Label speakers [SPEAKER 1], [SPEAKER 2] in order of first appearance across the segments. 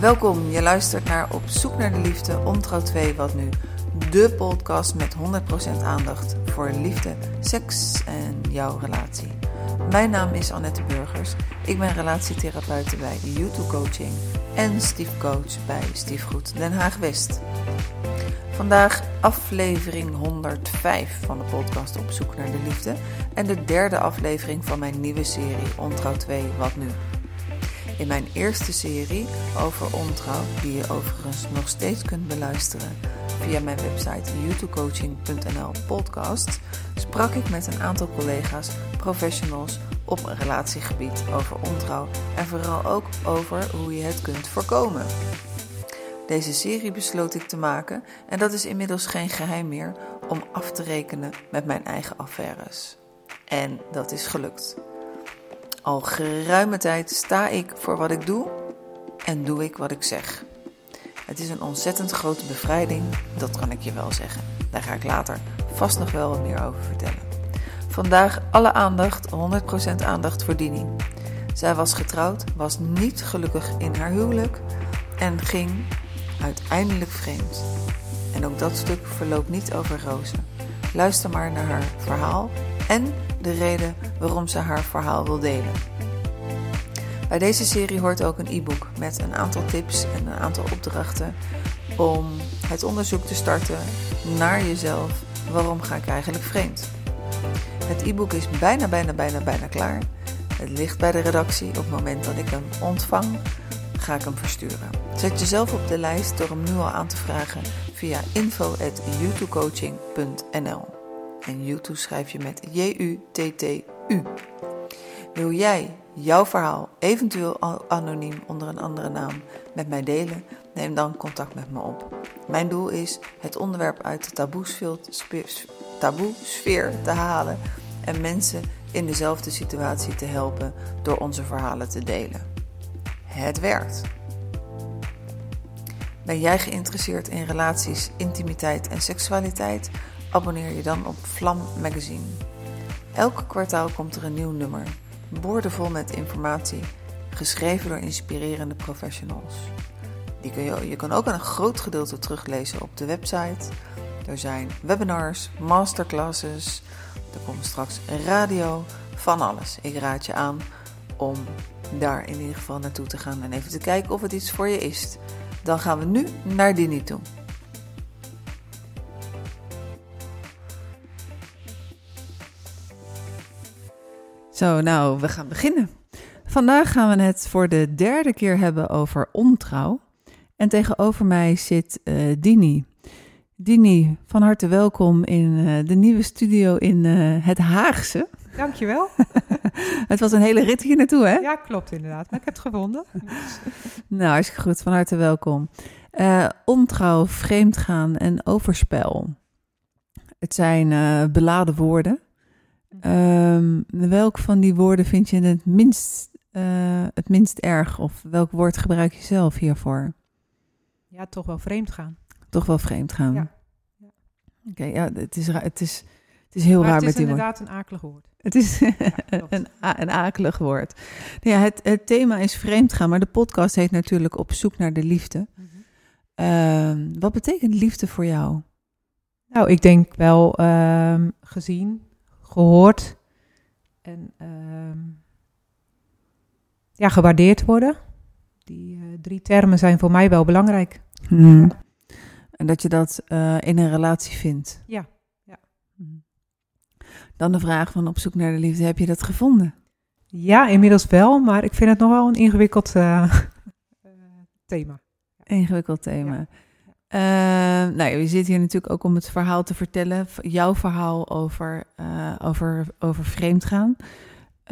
[SPEAKER 1] Welkom, je luistert naar Op zoek naar de liefde, Ontrouw 2, wat nu? De podcast met 100% aandacht voor liefde, seks en jouw relatie. Mijn naam is Annette Burgers. Ik ben relatietherapeute bij YouTube Coaching en stiefcoach bij Stiefgoed Den Haag West. Vandaag aflevering 105 van de podcast Op zoek naar de liefde en de derde aflevering van mijn nieuwe serie Ontrouw 2, wat nu? In mijn eerste serie over ontrouw, die je overigens nog steeds kunt beluisteren via mijn website youtubecoaching.nl podcast, sprak ik met een aantal collega's, professionals op een relatiegebied over ontrouw en vooral ook over hoe je het kunt voorkomen. Deze serie besloot ik te maken en dat is inmiddels geen geheim meer om af te rekenen met mijn eigen affaires. En dat is gelukt. Al geruime tijd sta ik voor wat ik doe en doe ik wat ik zeg. Het is een ontzettend grote bevrijding, dat kan ik je wel zeggen. Daar ga ik later vast nog wel wat meer over vertellen. Vandaag alle aandacht, 100% aandacht voor Dini. Zij was getrouwd, was niet gelukkig in haar huwelijk en ging uiteindelijk vreemd. En ook dat stuk verloopt niet over rozen. Luister maar naar haar verhaal en de reden waarom ze haar verhaal wil delen. Bij deze serie hoort ook een e-book met een aantal tips en een aantal opdrachten om het onderzoek te starten naar jezelf. Waarom ga ik eigenlijk vreemd? Het e-book is bijna, bijna, bijna, bijna klaar. Het ligt bij de redactie. Op het moment dat ik hem ontvang, ga ik hem versturen. Zet jezelf op de lijst door hem nu al aan te vragen via info.youtubecoaching.nl. En YouTube schrijf je met J-U-T-T-U. Wil jij jouw verhaal, eventueel anoniem onder een andere naam, met mij delen? Neem dan contact met me op. Mijn doel is het onderwerp uit de taboe-sfeer te halen en mensen in dezelfde situatie te helpen door onze verhalen te delen. Het werkt. Ben jij geïnteresseerd in relaties, intimiteit en seksualiteit? Abonneer je dan op Vlam Magazine. Elke kwartaal komt er een nieuw nummer, boordevol met informatie, geschreven door inspirerende professionals. Die je, je kan ook een groot gedeelte teruglezen op de website. Er zijn webinars, masterclasses, er komt straks radio, van alles. Ik raad je aan om daar in ieder geval naartoe te gaan en even te kijken of het iets voor je is. Dan gaan we nu naar Dini toe. Zo, nou, we gaan beginnen. Vandaag gaan we het voor de derde keer hebben over ontrouw. En tegenover mij zit uh, Dini. Dini, van harte welkom in uh, de nieuwe studio in uh, het Haagse.
[SPEAKER 2] Dankjewel.
[SPEAKER 1] het was een hele rit hier naartoe, hè?
[SPEAKER 2] Ja, klopt inderdaad. Maar ik heb het gevonden.
[SPEAKER 1] nou, hartstikke goed. Van harte welkom. Ontrouw, vreemdgaan en overspel. Het zijn beladen woorden. Um, welk van die woorden vind je het minst, uh, het minst erg? Of welk woord gebruik je zelf hiervoor?
[SPEAKER 2] Ja, toch wel vreemd gaan.
[SPEAKER 1] Toch wel vreemd gaan. Ja. ja. Oké, okay, ja, het is, het is, het is heel
[SPEAKER 2] maar
[SPEAKER 1] raar met
[SPEAKER 2] die
[SPEAKER 1] woorden.
[SPEAKER 2] Het is inderdaad een akelig woord.
[SPEAKER 1] Het is ja, een, een akelig woord. Nou ja, het, het thema is vreemd gaan, maar de podcast heet natuurlijk Op zoek naar de liefde. Mm -hmm. uh, wat betekent liefde voor jou?
[SPEAKER 2] Nou, ik denk wel uh, gezien, gehoord en uh, ja, gewaardeerd worden. Die uh, drie termen zijn voor mij wel belangrijk.
[SPEAKER 1] Hmm. En dat je dat uh, in een relatie vindt.
[SPEAKER 2] Ja. ja.
[SPEAKER 1] Hmm. Dan de vraag van op zoek naar de liefde, heb je dat gevonden?
[SPEAKER 2] Ja, inmiddels wel, maar ik vind het nog wel een ingewikkeld uh, thema.
[SPEAKER 1] Ingewikkeld thema. Ja. Uh, nou, je zit hier natuurlijk ook om het verhaal te vertellen. Jouw verhaal over, uh, over, over vreemdgaan.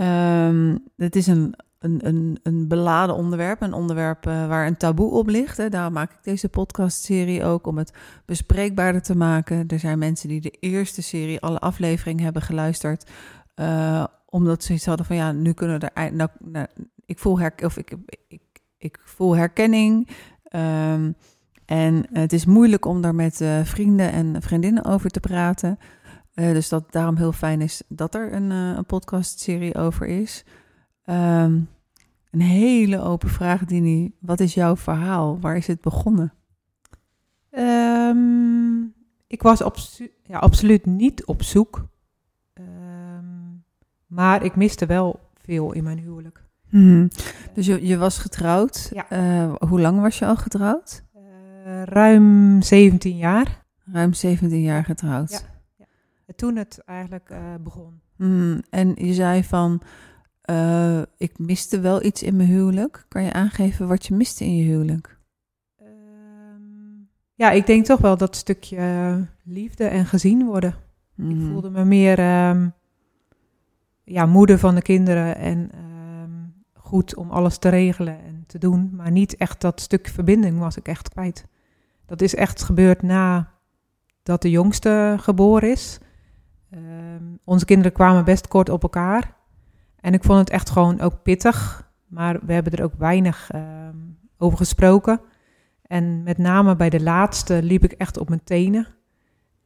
[SPEAKER 1] Um, het is een, een, een, een beladen onderwerp. Een onderwerp uh, waar een taboe op ligt. Hè. Daarom maak ik deze podcastserie ook om het bespreekbaarder te maken. Er zijn mensen die de eerste serie, alle afleveringen hebben geluisterd. omdat ze iets hadden van ja, nu kunnen we er. Nou, nou, ik, voel her, of ik, ik, ik, voel herkenning. Um, en het is moeilijk om daar met uh, vrienden en vriendinnen over te praten. Uh, dus dat daarom heel fijn is dat er een, uh, een podcastserie over is. Um, Een hele open vraag, Dini. Wat is jouw verhaal? Waar is het begonnen?
[SPEAKER 2] Ehm, ik was ja, absoluut niet op zoek. Ehm, maar ik miste wel veel in mijn huwelijk.
[SPEAKER 1] Mhm. Dus je, je was getrouwd.
[SPEAKER 2] Ja.
[SPEAKER 1] Eh, hoe lang was je al getrouwd?
[SPEAKER 2] Uh, ruim 17 jaar.
[SPEAKER 1] Ruim 17 jaar getrouwd.
[SPEAKER 2] Ja. ja. Toen het eigenlijk uh, begon.
[SPEAKER 1] Mhm. En je zei van, ik miste wel iets in mijn huwelijk. Kan je aangeven wat je miste in je huwelijk?
[SPEAKER 2] Ehm, ja, ik denk toch wel dat stukje liefde en gezien worden. Ik
[SPEAKER 1] Mhm.
[SPEAKER 2] voelde me meer um, ja, moeder van de kinderen en goed om alles te regelen en te doen. Maar niet echt dat stuk verbinding was ik echt kwijt. Dat is echt gebeurd na dat de jongste geboren is. Um, onze kinderen kwamen best kort op elkaar. En ik vond het echt gewoon ook pittig. Maar we hebben er ook weinig um, over gesproken. En met name bij de laatste liep ik echt op mijn tenen.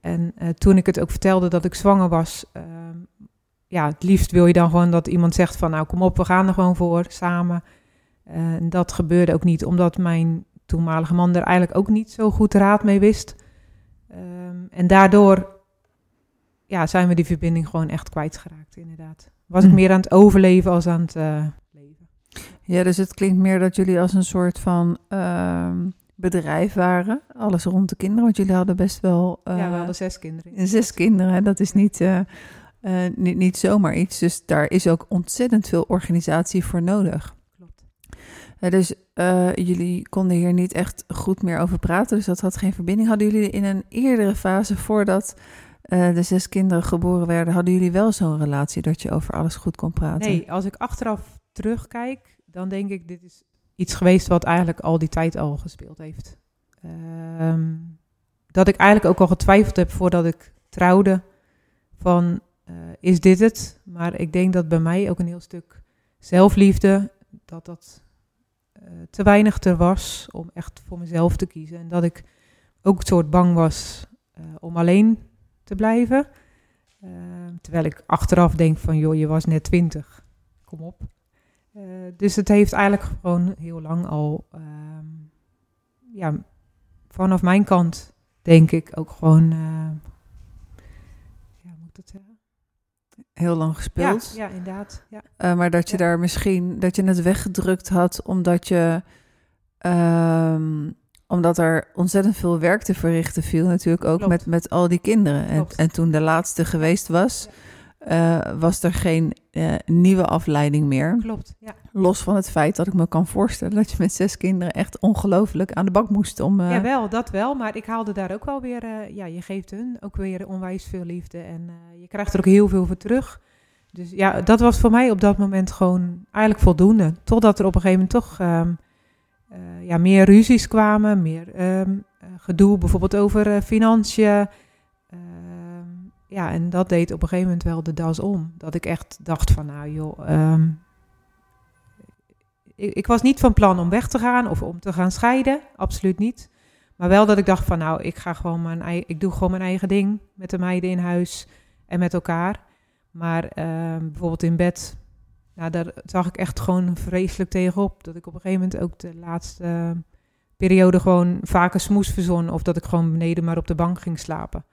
[SPEAKER 2] En uh, toen ik het ook vertelde dat ik zwanger was, um, ja, het liefst wil je dan gewoon dat iemand zegt van nou kom op, we gaan er gewoon voor samen. Uh, dat gebeurde ook niet, omdat mijn toenmalige man er eigenlijk ook niet zo goed raad mee wist. Um, en daardoor ja, zijn we die verbinding gewoon echt kwijtgeraakt, inderdaad. Was ik meer aan het overleven als aan het uh, leven.
[SPEAKER 1] Ja, dus het klinkt meer dat jullie als een soort van uh, bedrijf waren. Alles rond de kinderen, want jullie hadden best wel...
[SPEAKER 2] Uh, ja, we hadden zes kinderen.
[SPEAKER 1] Zes kinderen, dat is niet... Uh, niet, niet zomaar iets. Dus daar is ook ontzettend veel organisatie voor nodig. Dus uh, jullie konden hier niet echt goed meer over praten. Dus dat had geen verbinding. Hadden jullie in een eerdere fase, voordat uh, de zes kinderen geboren werden, hadden jullie wel zo'n relatie dat je over alles goed kon praten?
[SPEAKER 2] Nee, als ik achteraf terugkijk, dan denk ik, dit is iets geweest wat eigenlijk al die tijd al gespeeld heeft. Um, dat ik eigenlijk ook al getwijfeld heb voordat ik trouwde van uh, is dit het? Maar ik denk dat bij mij ook een heel stuk zelfliefde, dat dat te weinig er was om echt voor mezelf te kiezen. En dat ik ook soort bang was uh, om alleen te blijven. terwijl ik achteraf denk van, joh, je was net twintig, kom op. dus het heeft eigenlijk gewoon heel lang al, ja, vanaf mijn kant denk ik ook gewoon, ja, moet ik dat zeggen?
[SPEAKER 1] Heel lang gespeeld.
[SPEAKER 2] Ja, ja inderdaad. Ja.
[SPEAKER 1] Uh, maar dat je
[SPEAKER 2] Ja.
[SPEAKER 1] daar misschien, dat je het weggedrukt had omdat je, um, omdat er ontzettend veel werk te verrichten viel natuurlijk ook
[SPEAKER 2] Klopt.
[SPEAKER 1] met, met al die kinderen. En,
[SPEAKER 2] Klopt.
[SPEAKER 1] en toen de laatste geweest was, uh, was er geen uh, nieuwe afleiding meer.
[SPEAKER 2] Klopt, ja.
[SPEAKER 1] Los van het feit dat ik me kan voorstellen dat je met zes kinderen echt ongelooflijk aan de bak moest om... Uh,
[SPEAKER 2] Ja, wel, dat wel. Maar ik haalde daar ook wel weer... Ja, je geeft hun ook weer onwijs veel liefde. En je krijgt er ook heel veel voor terug. Dus ja, dat was voor mij op dat moment gewoon eigenlijk voldoende. Totdat er op een gegeven moment toch um, uh, ja, meer ruzies kwamen. Meer um, gedoe bijvoorbeeld over financiën. Ehm, ja, en dat deed op een gegeven moment wel de das om. Dat ik echt dacht van, nou joh... Um, ik, ik, was niet van plan om weg te gaan of om te gaan scheiden, absoluut niet. Maar wel dat ik dacht van nou, ik ga gewoon mijn ik doe gewoon mijn eigen ding met de meiden in huis en met elkaar. Maar uh, bijvoorbeeld in bed, nou, daar zag ik echt gewoon vreselijk tegenop. Dat ik op een gegeven moment ook de laatste periode gewoon vaker smoes verzon. Of dat ik gewoon beneden maar op de bank ging slapen.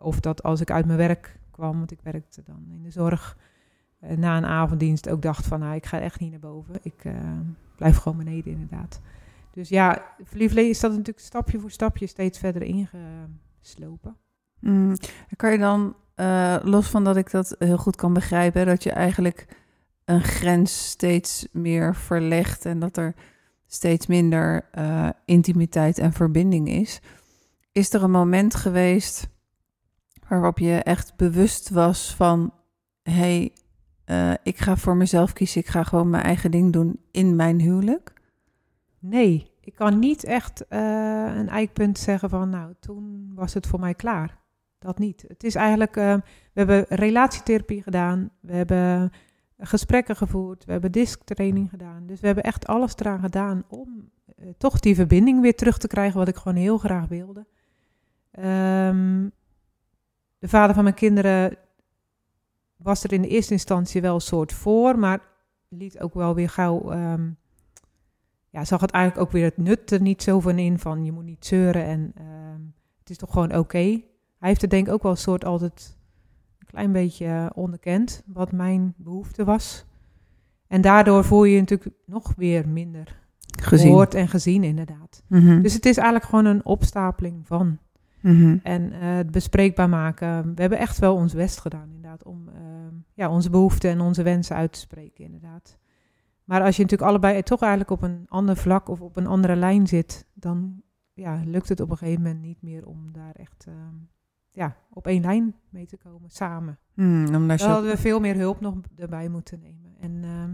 [SPEAKER 2] Of dat als ik uit mijn werk kwam, want ik werkte dan in de zorg uh, na een avonddienst ook dacht van, nou, ik ga echt niet naar boven. Ik uh, blijf gewoon beneden inderdaad. Dus ja, verliefd is dat natuurlijk stapje voor stapje steeds verder ingeslopen.
[SPEAKER 1] Mm, kan je dan, uh, los van dat ik dat heel goed kan begrijpen, dat je eigenlijk een grens steeds meer verlegt en dat er steeds minder intimiteit en verbinding is. Is er een moment geweest waarop je echt bewust was van, hey, uh, ik ga voor mezelf kiezen, ik ga gewoon mijn eigen ding doen in mijn huwelijk?
[SPEAKER 2] Nee, ik kan niet echt uh, een eikpunt zeggen van, nou, toen was het voor mij klaar. Dat niet. Het is eigenlijk, uh, we hebben relatietherapie gedaan, we hebben gesprekken gevoerd, we hebben disktraining gedaan. Dus we hebben echt alles eraan gedaan om toch die verbinding weer terug te krijgen, wat ik gewoon heel graag wilde. Um, de vader van mijn kinderen was er in de eerste instantie wel een soort voor, maar liet ook wel weer gauw. ehm, ja, zag het eigenlijk ook weer het nut er niet zo van in. Van je moet niet zeuren en ehm, het is toch gewoon oké. Hij heeft het denk ik ook wel een soort altijd een klein beetje eh, onderkend. Wat mijn behoefte was. En daardoor voel je je natuurlijk nog weer minder
[SPEAKER 1] Gezien.
[SPEAKER 2] gehoord en gezien, inderdaad.
[SPEAKER 1] Mhm.
[SPEAKER 2] Dus het is eigenlijk gewoon een opstapeling van.
[SPEAKER 1] Mhm.
[SPEAKER 2] En eh, het bespreekbaar maken. We hebben echt wel ons best gedaan, inderdaad, om ehm, ja, onze behoeften en onze wensen uit te spreken, inderdaad. Maar als je natuurlijk allebei toch eigenlijk op een ander vlak of op een andere lijn zit, dan ja, lukt het op een gegeven moment niet meer om daar echt ehm, ja, op één lijn mee te komen, samen.
[SPEAKER 1] Mm, omdat
[SPEAKER 2] Dan hadden we veel meer hulp nog erbij moeten nemen. En ehm,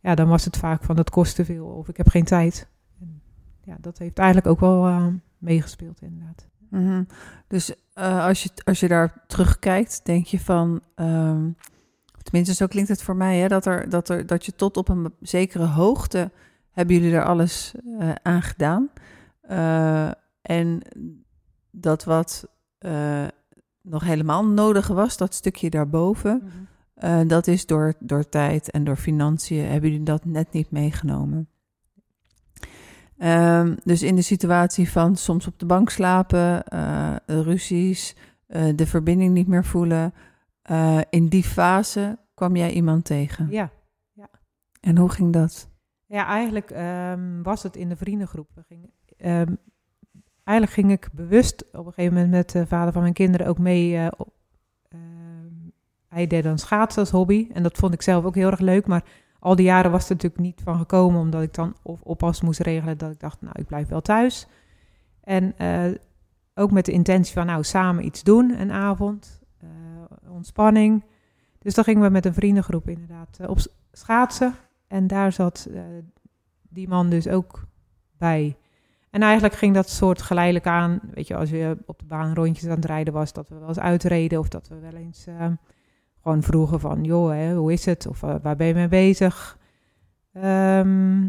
[SPEAKER 2] ja, dan was het vaak van het kost te veel of ik heb geen tijd. En, ja, dat heeft eigenlijk ook wel meegespeeld, inderdaad.
[SPEAKER 1] Mhm. Dus eh, als, je, als je daar terugkijkt, denk je van. ehm, tenminste, zo klinkt het voor mij, hè, dat, er, dat, er, dat je tot op een zekere hoogte. hebben jullie er alles eh, aan gedaan. Eh, en dat wat nog helemaal nodig was, dat stukje daarboven. eh, dat is door, door tijd en door financiën. hebben jullie dat net niet meegenomen. Ehm, dus in de situatie van soms op de bank slapen, eh, ruzies, eh, de verbinding niet meer voelen. eh, in die fase kwam jij iemand tegen.
[SPEAKER 2] Ja.
[SPEAKER 1] En hoe ging dat?
[SPEAKER 2] Ja, eigenlijk ehm, was het in de vriendengroep. We gingen, ehm, eigenlijk ging ik bewust op een gegeven moment met de vader van mijn kinderen ook mee. op, hij deed dan schaatsen als hobby. En dat vond ik zelf ook heel erg leuk. Maar al die jaren was er natuurlijk niet van gekomen. Omdat ik dan of oppas moest regelen. Dat ik dacht, nou, ik blijf wel thuis. En eh, ook met de intentie van, nou, samen iets doen. Een avond. eh, ontspanning. Dus dan gingen we met een vriendengroep inderdaad eh, op schaatsen. En daar zat eh, die man dus ook bij. En eigenlijk ging dat soort geleidelijk aan. Weet je, als je op de baan rondjes aan het rijden was, dat we wel eens uitreden. Of dat we wel eens gewoon vroegen van, joh, hè, hoe is het? Of eh, waar ben je mee bezig? Ehm,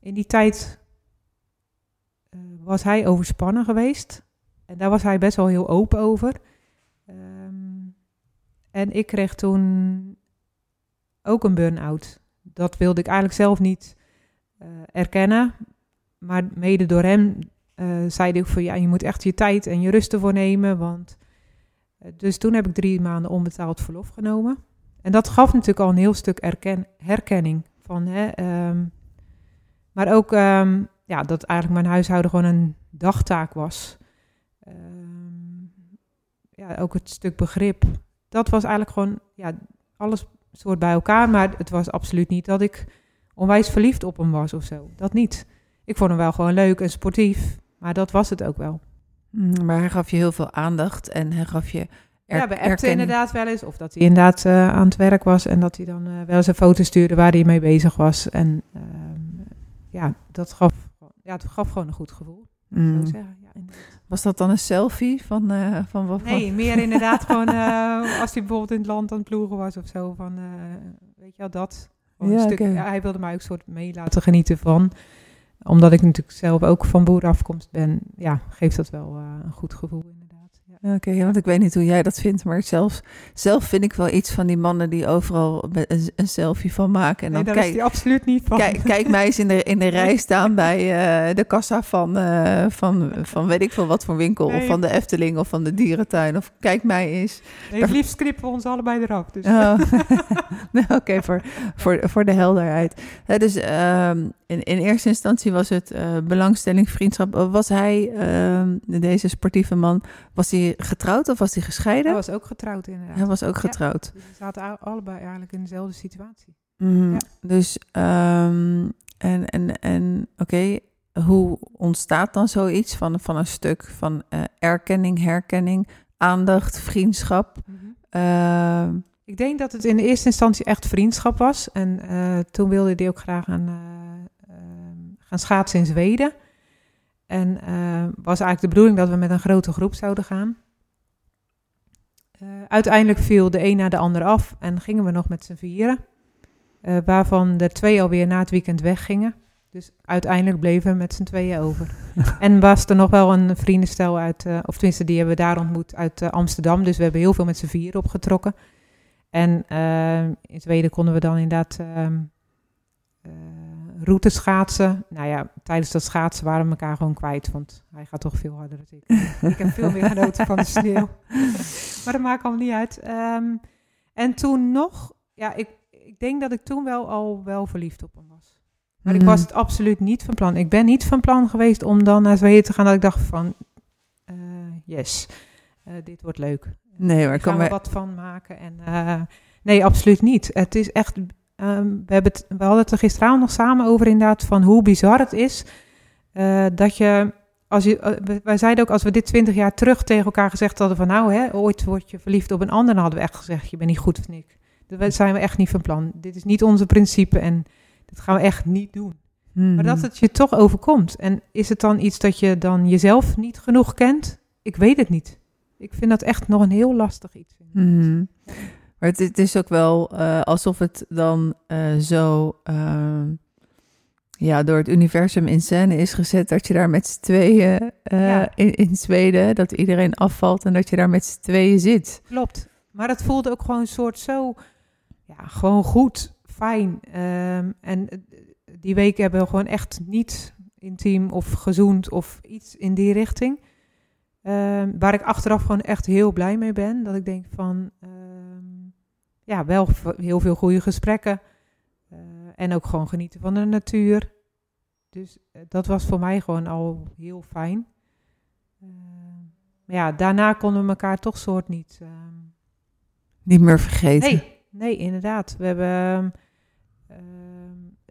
[SPEAKER 2] in die tijd eh, was hij overspannen geweest. En daar was hij best wel heel open over. Ehm, en ik kreeg toen ook een burn-out. Dat wilde ik eigenlijk zelf niet eh, erkennen. Maar mede door hem eh, zei ook van ja, je moet echt je tijd en je rust ervoor nemen. Want, dus toen heb ik drie maanden onbetaald verlof genomen. En dat gaf natuurlijk al een heel stuk erken, herkenning. Van, hè, ehm, maar ook ehm, ja, dat eigenlijk mijn huishouden gewoon een dagtaak was. Ehm, ja, ook het stuk begrip. Dat was eigenlijk gewoon ja, alles soort bij elkaar. Maar het was absoluut niet dat ik onwijs verliefd op hem was of zo. Dat niet. Ik vond hem wel gewoon leuk en sportief. Maar dat was het ook wel.
[SPEAKER 1] Mm, Maar hij gaf je heel veel aandacht en hij gaf je. er-
[SPEAKER 2] ja, we appten inderdaad wel eens. Of dat hij inderdaad eh, aan het werk was. En dat hij dan eh, wel eens een foto stuurde waar hij mee bezig was. En ehm, ja, dat gaf, ja, het gaf gewoon een goed gevoel. zou
[SPEAKER 1] Mm.
[SPEAKER 2] ik zeggen. Ja.
[SPEAKER 1] Was dat dan een selfie van, eh, van wat?
[SPEAKER 2] Nee, meer inderdaad gewoon eh, als hij bijvoorbeeld in het land aan het ploegen was of zo. Van, eh, weet je wel, dat.
[SPEAKER 1] Ja,
[SPEAKER 2] een stuk, ja, hij wilde mij ook soort mee laten genieten van. Omdat ik natuurlijk zelf ook van boerenafkomst ben. Ja, geeft dat wel eh, een goed gevoel.
[SPEAKER 1] Oké, want ik weet niet hoe jij dat vindt, maar zelf, zelf vind ik wel iets van die mannen die overal een, een selfie van maken. En
[SPEAKER 2] nee,
[SPEAKER 1] dan
[SPEAKER 2] daar
[SPEAKER 1] kijk,
[SPEAKER 2] is absoluut niet van.
[SPEAKER 1] Kijk, kijk mij eens in de, in de rij staan bij eh, de kassa van, eh, van, van weet ik veel wat voor winkel. Of
[SPEAKER 2] Nee.
[SPEAKER 1] van de Efteling of van de dierentuin. Of kijk mij eens.
[SPEAKER 2] Nee, het liefst knippen we ons allebei eraf. Dus.
[SPEAKER 1] Oh. Nou, Oké, voor, voor, voor de helderheid. Dus ehm, in, in eerste instantie was het eh, belangstelling, vriendschap. Was hij, ehm, deze sportieve man, was hij getrouwd of was hij gescheiden?
[SPEAKER 2] Hij was ook getrouwd inderdaad.
[SPEAKER 1] Hij was ook
[SPEAKER 2] Ja.
[SPEAKER 1] getrouwd.
[SPEAKER 2] Dus we zaten allebei eigenlijk in dezelfde situatie.
[SPEAKER 1] Mhm.
[SPEAKER 2] Ja.
[SPEAKER 1] Dus, ehm, en, en, en oké, hoe ontstaat dan zoiets van, van een stuk van eh, erkenning, herkenning, aandacht, vriendschap? Ehm,
[SPEAKER 2] Ik denk dat het in de eerste instantie echt vriendschap was. En eh, toen wilde hij ook graag gaan, eh, ehm, gaan schaatsen in Zweden. En was eigenlijk de bedoeling dat we met een grote groep zouden gaan. Eh, uiteindelijk viel de een na de ander af en gingen we nog met z'n vieren. Eh, waarvan er twee alweer na het weekend weggingen. Dus uiteindelijk bleven we met z'n tweeën over. en was er nog wel een vriendenstel uit, eh, of tenminste die hebben we daar ontmoet uit Amsterdam. Dus we hebben heel veel met z'n vieren opgetrokken. En in Zweden konden we dan inderdaad ehm, route schaatsen. Nou ja, tijdens dat schaatsen waren we elkaar gewoon kwijt, want hij gaat toch veel harder dan ik. ik heb veel meer genoten van de sneeuw. maar dat maakt allemaal niet uit. Ehm, en toen nog, ja, ik, ik denk dat ik toen wel al wel verliefd op hem was. Maar ik was het absoluut niet van plan. Ik ben niet van plan geweest om dan naar Zweden te gaan dat ik dacht van, uh, yes, uh, dit wordt leuk.
[SPEAKER 1] Nee, maar
[SPEAKER 2] ik kan er wat van maken. En, uh, nee, absoluut niet. Het is echt, um, we, hebben het, we hadden het er gisteravond nog samen over inderdaad van hoe bizar het is dat je als je, wij zeiden ook, als we dit twintig jaar terug tegen elkaar gezegd hadden van nou, hè, ooit word je verliefd op een ander, dan hadden we echt gezegd, je bent niet goed, vind ik. Dat zijn we echt niet van plan. Dit is niet onze principe en dat gaan we echt niet doen. Maar dat hmm. het je toch overkomt. En is het dan iets dat je dan jezelf niet genoeg kent? Ik weet het niet. Ik vind dat echt nog een heel lastig iets.
[SPEAKER 1] Hmm. Maar het, het, is ook wel uh, alsof het dan uh, zo uh, ja, door het universum in scène is gezet dat je daar met z'n tweeën ja. in, in Zweden, dat iedereen afvalt en dat je daar met z'n tweeën zit.
[SPEAKER 2] Klopt. Maar het voelde ook gewoon een soort zo, ja, gewoon goed, fijn. Um, en die week hebben we gewoon echt niet intiem of gezoend of iets in die richting. Um, waar ik achteraf gewoon echt heel blij mee ben. Dat ik denk van, ja, wel heel veel goede gesprekken. Uh, en ook gewoon genieten van de natuur. Dus uh, dat was voor mij gewoon al heel fijn. Maar ja, daarna konden we elkaar toch soort niet...
[SPEAKER 1] niet meer vergeten.
[SPEAKER 2] Nee, nee, inderdaad. We hebben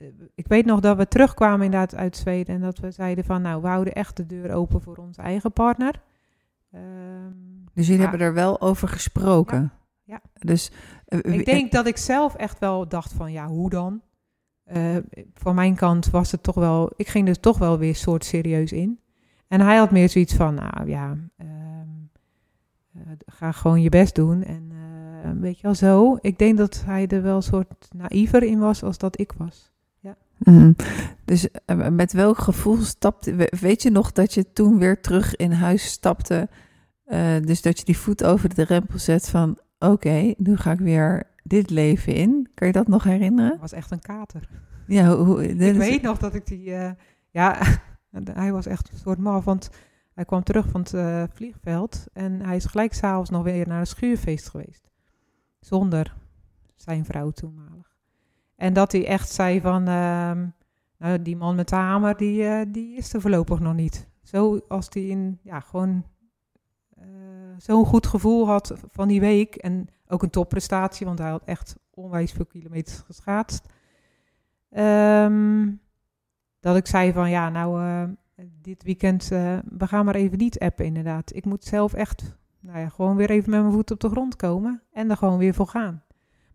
[SPEAKER 2] eh, ik weet nog dat we terugkwamen inderdaad uit Zweden en dat we zeiden van nou, we houden echt de deur open voor onze eigen partner.
[SPEAKER 1] Um, dus jullie hebben er wel over gesproken?
[SPEAKER 2] Ja.
[SPEAKER 1] Dus,
[SPEAKER 2] ik denk dat ik zelf echt wel dacht van ja, hoe dan? Uh, van mijn kant was het toch wel, ik ging er toch wel weer soort serieus in. En hij had meer zoiets van, nou ja, uh, ga gewoon je best doen. En weet je wel zo. Ik denk dat hij er wel een soort naïver in was als dat ik was.
[SPEAKER 1] Mm. Dus uh, met welk gevoel stapte, weet je nog dat je toen weer terug in huis stapte? Dus dat je die voet over de drempel zet van, oké, okay, nu ga ik weer dit leven in. Kan je dat nog herinneren?
[SPEAKER 2] Dat was echt een kater.
[SPEAKER 1] Ja, hoe,
[SPEAKER 2] ik is... weet nog dat ik die, uh, ja, hij was echt een soort mal, want hij kwam terug van het vliegveld en hij is gelijk s'avonds nog weer naar een schuurfeest geweest. Zonder zijn vrouw toenmalig. En dat hij echt zei van, uh, nou, die man met de hamer, die, uh, die is er voorlopig nog niet. Zo als hij in, ja, gewoon zo'n goed gevoel had van die week. En ook een topprestatie, want hij had echt onwijs veel kilometers geschaatst. Um, dat ik zei van, ja, nou, uh, dit weekend, we gaan maar even niet appen inderdaad. Ik moet zelf echt, nou ja, gewoon weer even met mijn voet op de grond komen en er gewoon weer voor gaan.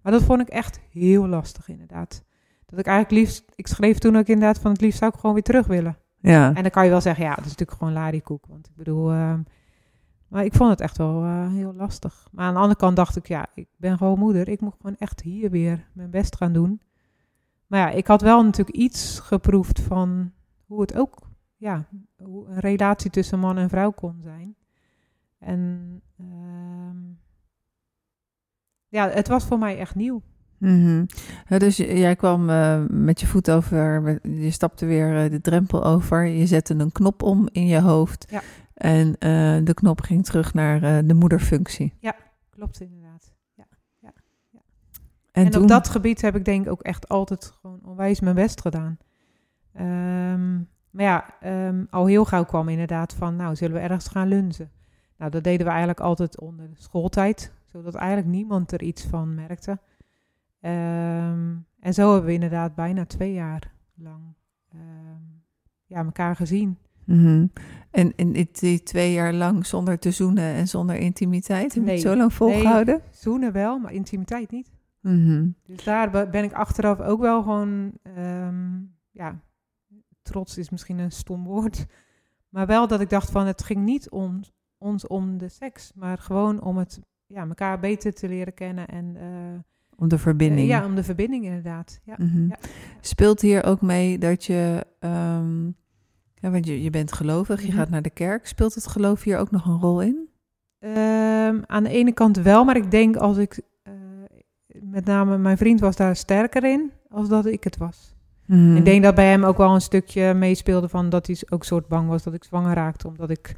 [SPEAKER 2] Maar dat vond ik echt heel lastig, inderdaad. Dat ik eigenlijk liefst, ik schreef toen ook inderdaad van het liefst zou ik gewoon weer terug willen.
[SPEAKER 1] Ja.
[SPEAKER 2] En dan kan je wel zeggen, ja, dat is natuurlijk gewoon larikoek. Want ik bedoel, uh, maar ik vond het echt wel uh, heel lastig. Maar aan de andere kant dacht ik, ja, ik ben gewoon moeder. Ik moet gewoon echt hier weer mijn best gaan doen. Maar ja, ik had wel natuurlijk iets geproefd van hoe het ook, ja, hoe een relatie tussen man en vrouw kon zijn. En uh, ja, het was voor mij echt nieuw.
[SPEAKER 1] Mm ja, dus jij kwam uh, met je voet over, je stapte weer uh, de drempel over, je zette een knop om in je hoofd
[SPEAKER 2] ja.
[SPEAKER 1] En uh, de knop ging terug naar de moederfunctie.
[SPEAKER 2] Ja, klopt inderdaad. Ja, ja, ja. En, en toen... op dat gebied heb ik denk ik ook echt altijd gewoon onwijs mijn best gedaan. Um, maar ja, um, al heel gauw kwam inderdaad van, nou, zullen we ergens gaan lunzen? Nou, dat deden we eigenlijk altijd onder schooltijd zodat eigenlijk niemand er iets van merkte. Um, en zo hebben we inderdaad bijna twee jaar lang ja, elkaar gezien.
[SPEAKER 1] Mm -hmm. En in die twee jaar lang zonder te zoenen en zonder intimiteit? Heb je het zo lang volgehouden?
[SPEAKER 2] Nee, zoenen wel, maar intimiteit niet.
[SPEAKER 1] Mm -hmm.
[SPEAKER 2] Dus daar ben ik achteraf ook wel gewoon, um, ja, trots is misschien een stom woord. Maar wel dat ik dacht van het ging niet om ons om de seks, maar gewoon om het ja, elkaar beter te leren kennen en... Uh,
[SPEAKER 1] om de verbinding. Uh,
[SPEAKER 2] ja, om de verbinding inderdaad. Ja.
[SPEAKER 1] Mm -hmm.
[SPEAKER 2] ja.
[SPEAKER 1] Speelt hier ook mee dat je, um, ja, want je, je bent gelovig, je -hmm. gaat naar de kerk. Speelt het geloof hier ook nog een rol in?
[SPEAKER 2] Um, aan de ene kant wel, maar ik denk als ik, uh, met name mijn vriend was daar sterker in, als dat ik het was. Mm. Ik denk dat bij hem ook wel een stukje meespeelde van dat hij ook soort bang was dat ik zwanger raakte, omdat ik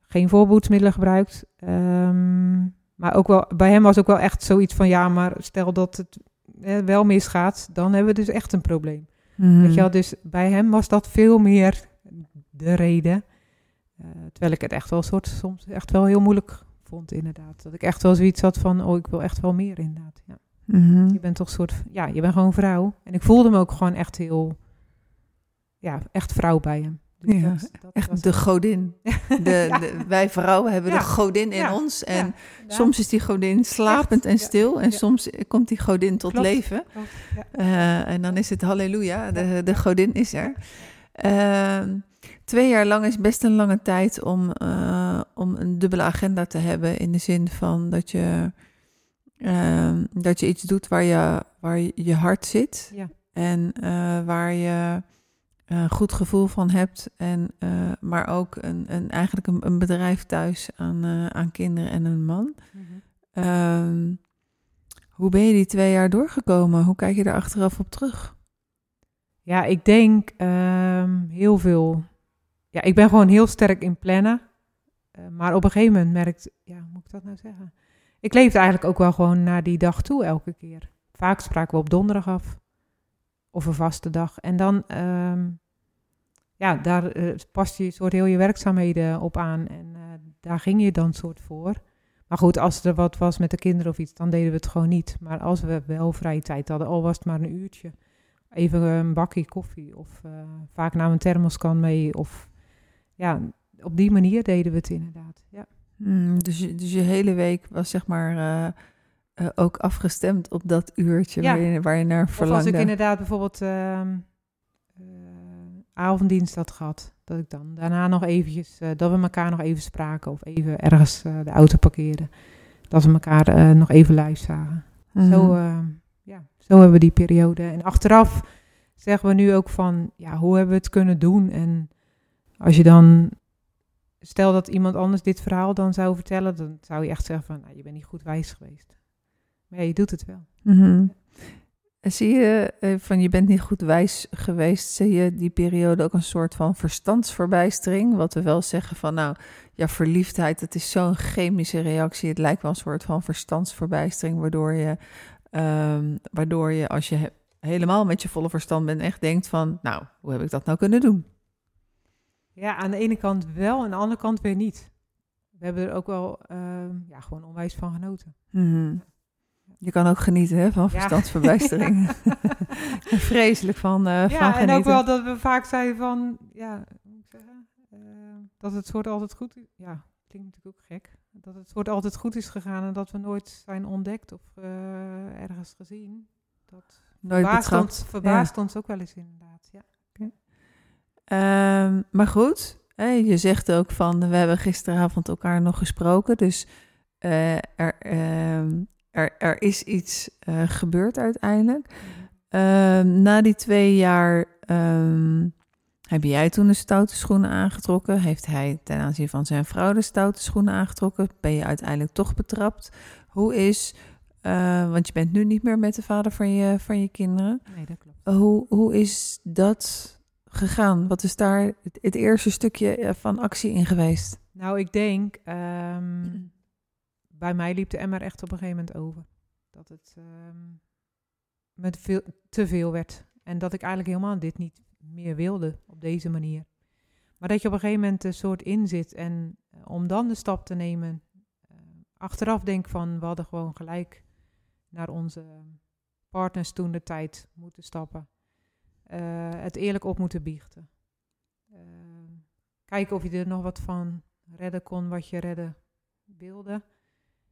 [SPEAKER 2] geen voorboedsmiddelen gebruikt. Um, maar ook wel, bij hem was ook wel echt zoiets van, ja, maar stel dat het wel misgaat, dan hebben we dus echt een probleem. Mm. Weet je wel, dus bij hem was dat veel meer de reden. Uh, terwijl ik het echt wel soort soms echt wel heel moeilijk vond, inderdaad. Dat ik echt wel zoiets had van, oh, ik wil echt wel meer, inderdaad. Ja. Mm-hmm. Je bent toch soort, ja, je bent gewoon vrouw. En ik voelde me ook gewoon echt heel, ja, echt vrouw bij hem.
[SPEAKER 1] Dus ja, dat, echt de godin. De, wij vrouwen hebben de godin in ons. En soms is die godin slapend en stil. En soms komt die godin tot leven. Uh, en dan is het halleluja, de, de godin is er. Uh, twee jaar lang is best een lange tijd om, uh, om een dubbele agenda te hebben. In de zin van dat je, ehm, dat je iets doet waar je, waar je hart zit. En eh, waar je een goed gevoel van hebt. En, uh, maar ook een, een, eigenlijk een, een bedrijf thuis aan, aan kinderen en een man. Mm -hmm. um, hoe ben je die twee jaar doorgekomen? Hoe kijk je er achteraf op terug?
[SPEAKER 2] Ja, ik denk um, heel veel. Ja, ik ben gewoon heel sterk in plannen. Uh, maar op een gegeven moment merkt, ja, hoe moet ik dat nou zeggen? Ik leefde eigenlijk ook wel gewoon naar die dag toe elke keer. Vaak spraken we op donderdag af of een vaste dag. En dan, um, ja, daar uh, past je soort heel je werkzaamheden op aan. En uh, daar ging je dan soort voor. Maar goed, als er wat was met de kinderen of iets, dan deden we het gewoon niet. Maar als we wel vrije tijd hadden, al was het maar een uurtje. Even een bakje koffie of vaak naar een thermoskan mee. Of ja, op die manier deden we het inderdaad. Ja.
[SPEAKER 1] Mm, dus, dus je hele week was zeg maar uh, ook afgestemd op dat uurtje ja. waar, je, waar je naar verlangde.
[SPEAKER 2] Of als ik inderdaad bijvoorbeeld uh, avonddienst had gehad, dat ik dan daarna nog eventjes, dat we elkaar nog even spraken of even ergens de auto parkeerden. Dat we elkaar nog even live zagen. Mm -hmm. Zo, ja, zo hebben we die periode. En achteraf zeggen we nu ook van, ja, hoe hebben we het kunnen doen? En als je dan stel dat iemand anders dit verhaal dan zou vertellen, dan zou je echt zeggen van, nou, je bent niet goed wijs geweest. Maar je doet het wel.
[SPEAKER 1] Mm. Zie je eh, van je bent niet goed wijs geweest, zie je die periode ook een soort van verstandsverbijstering? Wat we wel zeggen van nou, ja, verliefdheid, het is zo'n chemische reactie. Het lijkt wel een soort van verstandsverbijstering, waardoor je, um, waardoor je als je helemaal met je volle verstand bent, echt denkt van nou, hoe heb ik dat nou kunnen doen?
[SPEAKER 2] Ja, aan de ene kant wel, aan de andere kant weer niet. We hebben er ook wel uh, ja, gewoon onwijs van genoten.
[SPEAKER 1] Mm -hmm. Je kan ook genieten hè, van verstandsverbijstering. Ja. Vreselijk van, uh, ja, van genieten.
[SPEAKER 2] en ook wel dat we vaak zeiden van, ja, moet ik zeggen, uh, dat het soort altijd goed is. Ja, klinkt natuurlijk ook gek. Dat het soort altijd goed is gegaan en dat we nooit zijn ontdekt of uh, ergens gezien. Dat nooit verbaast, ons, verbaast ja. ons ook wel eens inderdaad, ja.
[SPEAKER 1] Um, maar goed, je zegt ook van, we hebben gisteravond elkaar nog gesproken, dus er, ehm, er, er is iets uh, gebeurd uiteindelijk. Uh, na die twee jaar um, heb jij toen de stoute schoenen aangetrokken. Heeft hij ten aanzien van zijn vrouw de stoute schoenen aangetrokken? Ben je uiteindelijk toch betrapt? Hoe is, uh, want je bent nu niet meer met de vader van je, van je kinderen.
[SPEAKER 2] Nee, dat klopt.
[SPEAKER 1] hoe, hoe is dat gegaan? Wat is daar het, eerste stukje eh, van actie in geweest?
[SPEAKER 2] Nou, ik denk... Um bij mij liep de emmer echt op een gegeven moment over. Dat het um, met veel, te veel werd. En dat ik eigenlijk helemaal dit niet meer wilde op deze manier. Maar dat je op een gegeven moment een soort in zit. En uh, om dan de stap te nemen. Uh, achteraf denk van we hadden gewoon gelijk naar onze partners toen de tijd moeten stappen. Uh, het eerlijk op moeten biechten. kijken of je er nog wat van redden kon wat je redden wilde.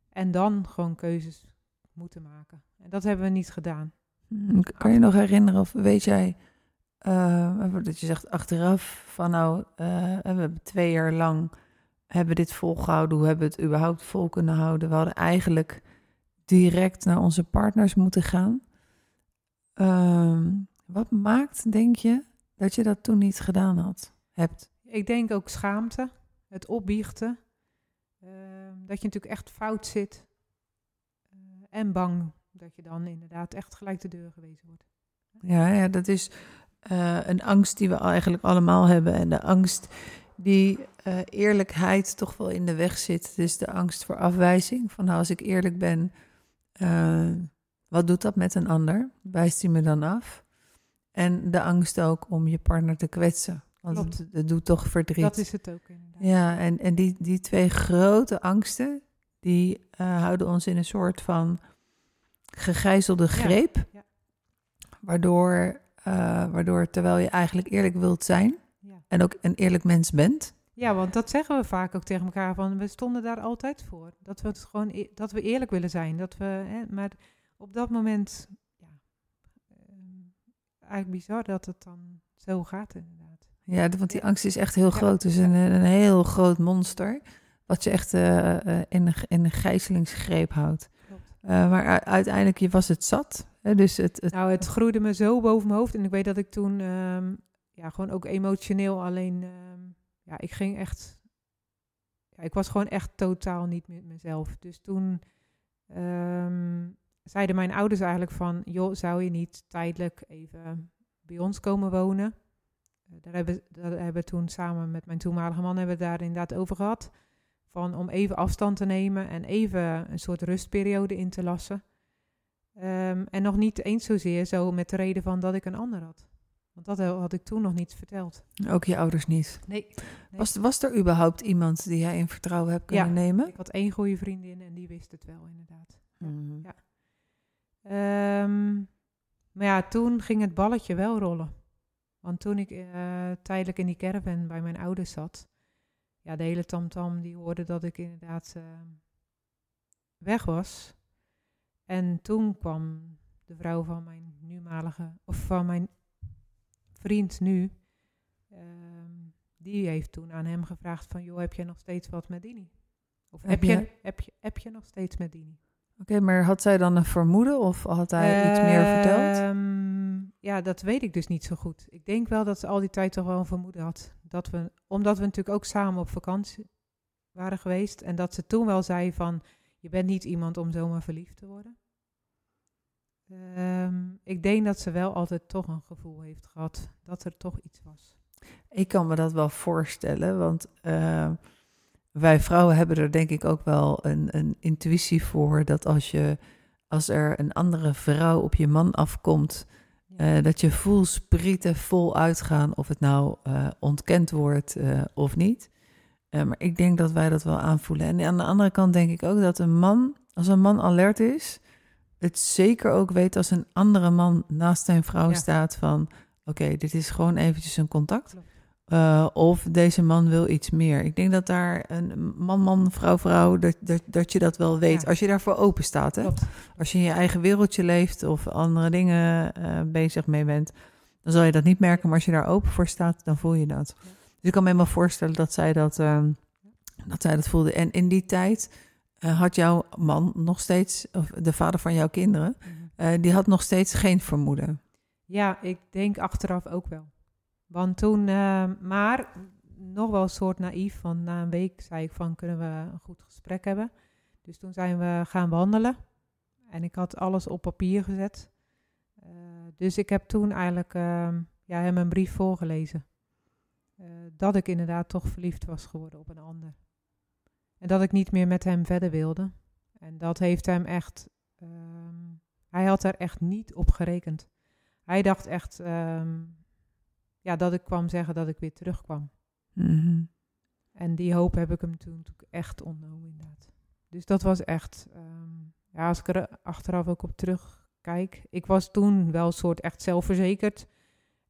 [SPEAKER 2] En dan gewoon keuzes moeten maken. En dat hebben we niet gedaan.
[SPEAKER 1] Hmm, kan je nog herinneren of weet jij, uh, dat je zegt achteraf van nou, we hebben twee jaar lang hebben dit volgehouden. Hoe hebben we het überhaupt vol kunnen houden? We hadden eigenlijk direct naar onze partners moeten gaan. Uh, wat maakt, denk je, dat je dat toen niet gedaan had, hebt?
[SPEAKER 2] Ik denk ook schaamte, het opbiechten. Uh, dat je natuurlijk echt fout zit. Uh, en bang dat je dan inderdaad echt gelijk de deur gewezen wordt.
[SPEAKER 1] Ja, ja dat is. eh, een angst die we eigenlijk allemaal hebben. En de angst die eh, eerlijkheid toch wel in de weg zit. Dus de angst voor afwijzing. Van nou, als ik eerlijk ben, eh, wat doet dat met een ander? Wijst hij me dan af? En de angst ook om je partner te kwetsen. Want
[SPEAKER 2] Klopt.
[SPEAKER 1] het, het doet toch verdriet.
[SPEAKER 2] Dat is het ook inderdaad.
[SPEAKER 1] Ja, en, en die, die twee grote angsten, die eh, houden ons in een soort van gegijzelde greep.
[SPEAKER 2] ja.
[SPEAKER 1] Waardoor, eh, waardoor, terwijl je eigenlijk eerlijk wilt zijn
[SPEAKER 2] Ja.
[SPEAKER 1] en ook een eerlijk mens bent.
[SPEAKER 2] Ja, want dat zeggen we vaak ook tegen elkaar van we stonden daar altijd voor. Dat we het gewoon e- dat we eerlijk willen zijn. Dat we, hè, maar op dat moment, eigenlijk bizar dat het dan zo gaat inderdaad.
[SPEAKER 1] Ja, want die angst is echt heel
[SPEAKER 2] Ja.
[SPEAKER 1] groot. Is een, een heel groot monster. Wat je echt eh, eh, in, een, in een gijzelingsgreep houdt. Eh, maar uiteindelijk je was het zat. Hè? Dus het, het,
[SPEAKER 2] Nou, het groeide me zo boven mijn hoofd en ik weet dat ik toen, ehm, ja, gewoon ook emotioneel alleen, ehm, ja, ik ging echt, ja, ik was gewoon echt totaal niet met mezelf. Dus toen ehm, zeiden mijn ouders eigenlijk van, joh, zou je niet tijdelijk even bij ons komen wonen? Eh, Daar hebben, daar hebben we toen samen met mijn toenmalige man hebben we daar inderdaad over gehad. Van om even afstand te nemen en even een soort rustperiode in te lassen. Ehm, en nog niet eens zozeer zo met de reden van dat ik een ander had. Want dat had ik toen nog niet verteld.
[SPEAKER 1] ook je ouders niet.
[SPEAKER 2] Nee.
[SPEAKER 1] Was, was er überhaupt iemand die jij in vertrouwen hebt kunnen
[SPEAKER 2] Ja.
[SPEAKER 1] nemen?
[SPEAKER 2] Ik had één goede vriendin en die wist het wel inderdaad.
[SPEAKER 1] Mhm.
[SPEAKER 2] Ja. Ehm, maar ja, toen ging het balletje wel rollen. Want toen ik eh, tijdelijk in die caravan bij mijn ouders zat, ja, de hele tamtam die hoorde dat ik inderdaad eh, weg was. En toen kwam de vrouw van mijn numalige, of van mijn vriend nu, ehm, die heeft toen aan hem gevraagd van, joh, heb jij nog steeds wat met Dini? Of
[SPEAKER 1] Heb
[SPEAKER 2] heb,
[SPEAKER 1] je-
[SPEAKER 2] je, heb, je, heb je nog steeds met Dini?
[SPEAKER 1] Oké, maar had zij dan een vermoeden of had hij iets meer verteld?
[SPEAKER 2] Ehm, ja, dat weet ik dus niet zo goed. Ik denk wel dat ze al die tijd toch wel een vermoeden had. Dat we, omdat we natuurlijk ook samen op vakantie waren geweest. En dat ze toen wel zei van, je bent niet iemand om zomaar verliefd te worden. Ehm, ik denk dat ze wel altijd toch een gevoel heeft gehad dat er toch iets was.
[SPEAKER 1] Ik kan me dat wel voorstellen, want eh, wij vrouwen hebben er denk ik ook wel een, een intuïtie voor dat als, je, als er een andere vrouw op je man afkomt, eh, dat je voelsprieten vol uitgaan of het nou eh, ontkend wordt eh, of niet. Maar ik denk dat wij dat wel aanvoelen. En aan de andere kant denk ik ook dat een man, als een man alert is, het zeker ook weet als een andere man naast zijn vrouw
[SPEAKER 2] Ja.
[SPEAKER 1] staat van, oké, dit is gewoon eventjes een contact.
[SPEAKER 2] Klopt.
[SPEAKER 1] Eh, of deze man wil iets meer. Ik denk dat daar een man, man, vrouw, vrouw, dat, dat, dat je dat wel weet.
[SPEAKER 2] Ja.
[SPEAKER 1] Als je daarvoor open staat. Hè?
[SPEAKER 2] Klopt.
[SPEAKER 1] Als je in je eigen wereldje leeft of andere dingen eh, bezig mee bent, dan zal je dat niet merken. Maar als je daar open voor staat, dan voel je dat.
[SPEAKER 2] Ja.
[SPEAKER 1] Dus ik kan me helemaal voorstellen dat zij dat, ehm, dat, zij dat voelde. En in die tijd eh, had jouw man nog steeds, of de vader van jouw kinderen,
[SPEAKER 2] Mhm.
[SPEAKER 1] eh, die had nog steeds geen vermoeden.
[SPEAKER 2] Ja, ik denk achteraf ook wel. Want toen, eh, maar nog wel een soort naïef, want na een week zei ik van kunnen we een goed gesprek hebben. Dus toen zijn we gaan wandelen en ik had alles op papier gezet. Eh, dus ik heb toen eigenlijk eh, ja, hem een brief voorgelezen. Eh, dat ik inderdaad toch verliefd was geworden op een ander. En dat ik niet meer met hem verder wilde. En dat heeft hem echt, ehm, hij had daar echt niet op gerekend. Hij dacht echt ehm, ja, dat ik kwam zeggen dat ik weer terugkwam.
[SPEAKER 1] Mhm.
[SPEAKER 2] En die hoop heb ik hem toen echt ontnomen, inderdaad. Dus dat was echt, ehm, ja, als ik er achteraf ook op terugkijk. Ik was toen wel een soort echt zelfverzekerd.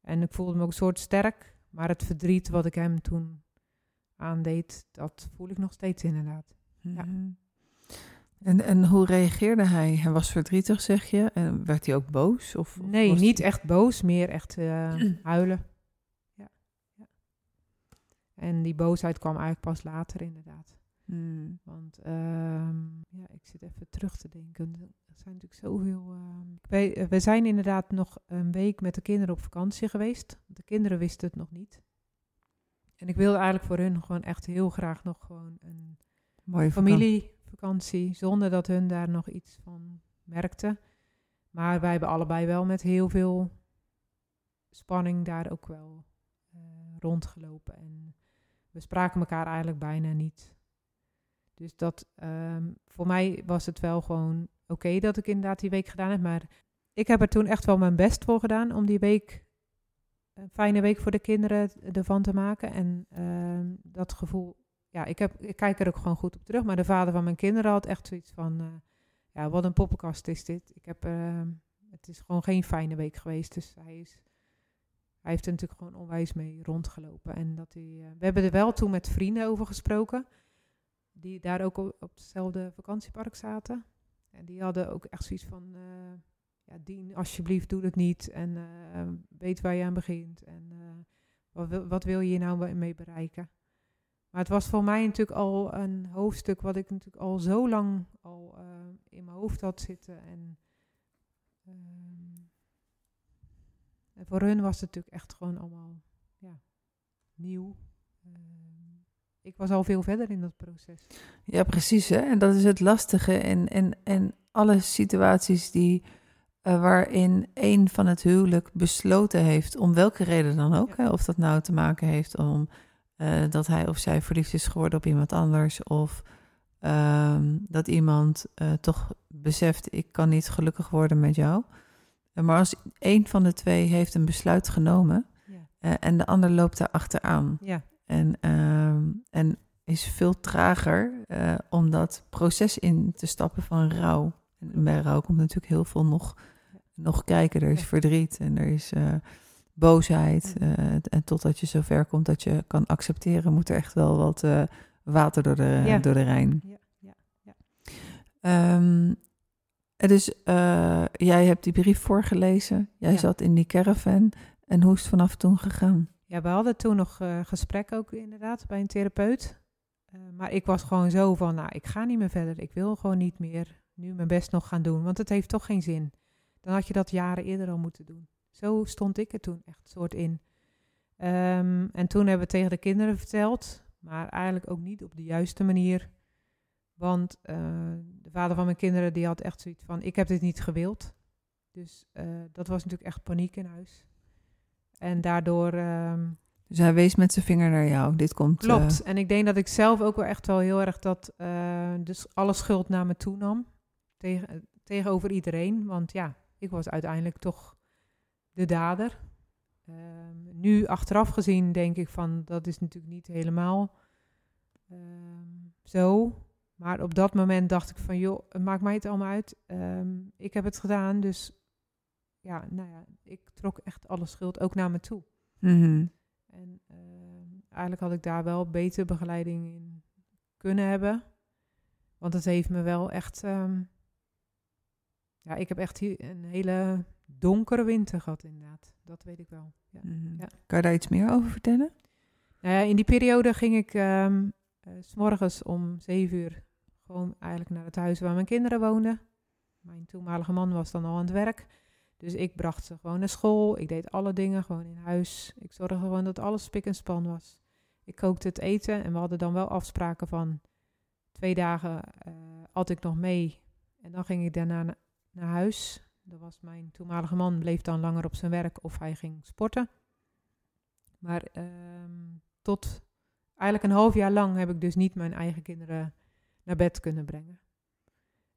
[SPEAKER 2] En ik voelde me ook een soort sterk. Maar het verdriet wat ik hem toen aandeed, dat voel ik nog steeds inderdaad. Ja.
[SPEAKER 1] Mhm. En, en hoe reageerde hij? Hij was verdrietig, zeg je? En werd hij ook boos? Of, of
[SPEAKER 2] Nee, niet echt boos, meer echt eh, huilen. En die boosheid kwam eigenlijk pas later, inderdaad.
[SPEAKER 1] Hmm.
[SPEAKER 2] Want ehm, ja, ik zit even terug te denken. Er zijn natuurlijk zoveel. ehm, weet- eh, we zijn inderdaad nog een week met de kinderen op vakantie geweest. De kinderen wisten het nog niet. En ik wilde eigenlijk voor hun gewoon echt heel graag nog gewoon een
[SPEAKER 1] Mooie vakantie.
[SPEAKER 2] familievakantie. Zonder dat hun daar nog iets van merkten. Maar wij hebben allebei wel met heel veel spanning daar ook wel eh, rondgelopen. En we spraken elkaar eigenlijk bijna niet. Dus dat, ehm, voor mij was het wel gewoon oké dat ik inderdaad die week gedaan heb. Maar ik heb er toen echt wel mijn best voor gedaan om die week, een fijne week voor de kinderen ervan te maken. En ehm, dat gevoel, ja, ik, heb, ik kijk er ook gewoon goed op terug. Maar de vader van mijn kinderen had echt zoiets van, eh, ja, wat een poppenkast is dit. Ik heb, ehm, het is gewoon geen fijne week geweest. Dus hij is hij heeft er natuurlijk gewoon onwijs mee rondgelopen. En dat hij, uh, we hebben er wel toen met vrienden over gesproken, die daar ook op, hetzelfde vakantiepark zaten. En die hadden ook echt zoiets van, uh, ja, dien alsjeblieft, doe het niet. En uh, weet waar je aan begint. En wat, wil, wat wil je hier nou mee bereiken? Maar het was voor mij natuurlijk al een hoofdstuk wat ik natuurlijk al zo lang al in mijn hoofd had zitten. En ehm, en voor hun was het natuurlijk echt gewoon allemaal ja, nieuw. Uh, ik was al veel verder in dat proces.
[SPEAKER 1] Ja, precies. Hè? En dat is het lastige. En, en, en alle situaties die, uh, waarin een van het huwelijk besloten heeft, om welke reden dan ook, ja. hè? of dat nou te maken heeft om uh, dat hij of zij verliefd is geworden op iemand anders, of um, dat iemand toch beseft, ik kan niet gelukkig worden met jou. Maar als een van de twee heeft een besluit genomen ja. uh, en de ander loopt daar achteraan.
[SPEAKER 2] Ja.
[SPEAKER 1] En, uh, en is veel trager uh, om dat proces in te stappen van rouw. En bij rouw komt natuurlijk heel veel nog, nog kijken. Er is verdriet en er is uh, boosheid. en totdat je zover komt dat je kan accepteren, moet er echt wel wat water door de,
[SPEAKER 2] ja.
[SPEAKER 1] door de Rijn.
[SPEAKER 2] Ja. Ja.
[SPEAKER 1] Dus uh, jij hebt die brief voorgelezen. Jij ja. zat in die caravan. En hoe is het vanaf toen gegaan?
[SPEAKER 2] Ja, we hadden toen nog uh, gesprek ook inderdaad bij een therapeut. Uh, maar ik was gewoon zo van, nou, ik ga niet meer verder. Ik wil gewoon niet meer nu mijn best nog gaan doen. Want het heeft toch geen zin. Dan had je dat jaren eerder al moeten doen. Zo stond ik er toen echt soort in. Um, en toen hebben we tegen de kinderen verteld. Maar eigenlijk ook niet op de juiste manier. Want uh, de vader van mijn kinderen die had echt zoiets van, ik heb dit niet gewild. Dus uh, dat was natuurlijk echt paniek in huis. En daardoor... Uh,
[SPEAKER 1] dus hij wees met zijn vinger naar jou, dit komt...
[SPEAKER 2] Klopt, uh... en ik denk dat ik zelf ook wel echt wel heel erg dat... dus alle schuld naar me toe nam. Tegen, tegenover iedereen. Want ja, ik was uiteindelijk toch de dader. Ehm, nu achteraf gezien denk ik van, dat is natuurlijk niet helemaal ehm, zo... Maar op dat moment dacht ik van, joh, maakt mij het allemaal uit. Um, ik heb het gedaan, dus ja, nou ja, ik trok echt alle schuld ook naar me toe.
[SPEAKER 1] Mm -hmm.
[SPEAKER 2] En uh, eigenlijk had ik daar wel betere begeleiding in kunnen hebben. Want het heeft me wel echt, um, ja, ik heb echt hier een hele donkere winter gehad inderdaad. Dat weet ik wel. Ja.
[SPEAKER 1] Mm -hmm.
[SPEAKER 2] ja.
[SPEAKER 1] Kan je daar iets meer over vertellen?
[SPEAKER 2] Nou ja, in die periode ging ik um, uh, s morgens om zeven uur eigenlijk naar het huis waar mijn kinderen woonden. Mijn toenmalige man was dan al aan het werk. Dus ik bracht ze gewoon naar school. Ik deed alle dingen gewoon in huis. Ik zorgde gewoon dat alles spik en span was. Ik kookte het eten en we hadden dan wel afspraken van twee dagen uh, at ik nog mee. En dan ging ik daarna na, naar huis. Dat was mijn toenmalige man, bleef dan langer op zijn werk of hij ging sporten. Maar um, tot eigenlijk een half jaar lang heb ik dus niet mijn eigen kinderen naar bed kunnen brengen.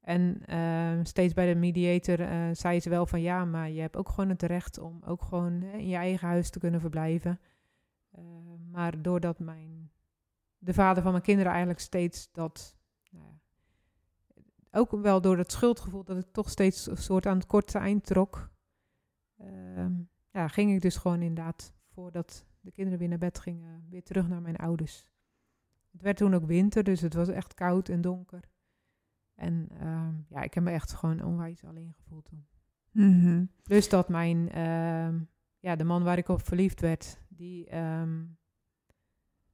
[SPEAKER 2] En uh, steeds bij de mediator uh, zei ze wel van ja, maar je hebt ook gewoon het recht om ook gewoon in je eigen huis te kunnen verblijven. Uh, maar doordat mijn, de vader van mijn kinderen eigenlijk steeds dat, nou ook wel door het schuldgevoel dat ik toch steeds een soort aan het korte eind trok, ehm, ja, ging ik dus gewoon inderdaad, voordat de kinderen weer naar bed gingen, weer terug naar mijn ouders. Het werd toen ook winter, dus het was echt koud en donker. En uh, ja, ik heb me echt gewoon onwijs alleen gevoeld toen.
[SPEAKER 1] Mm -hmm.
[SPEAKER 2] Dus dat mijn, uh, ja, de man waar ik op verliefd werd, die um,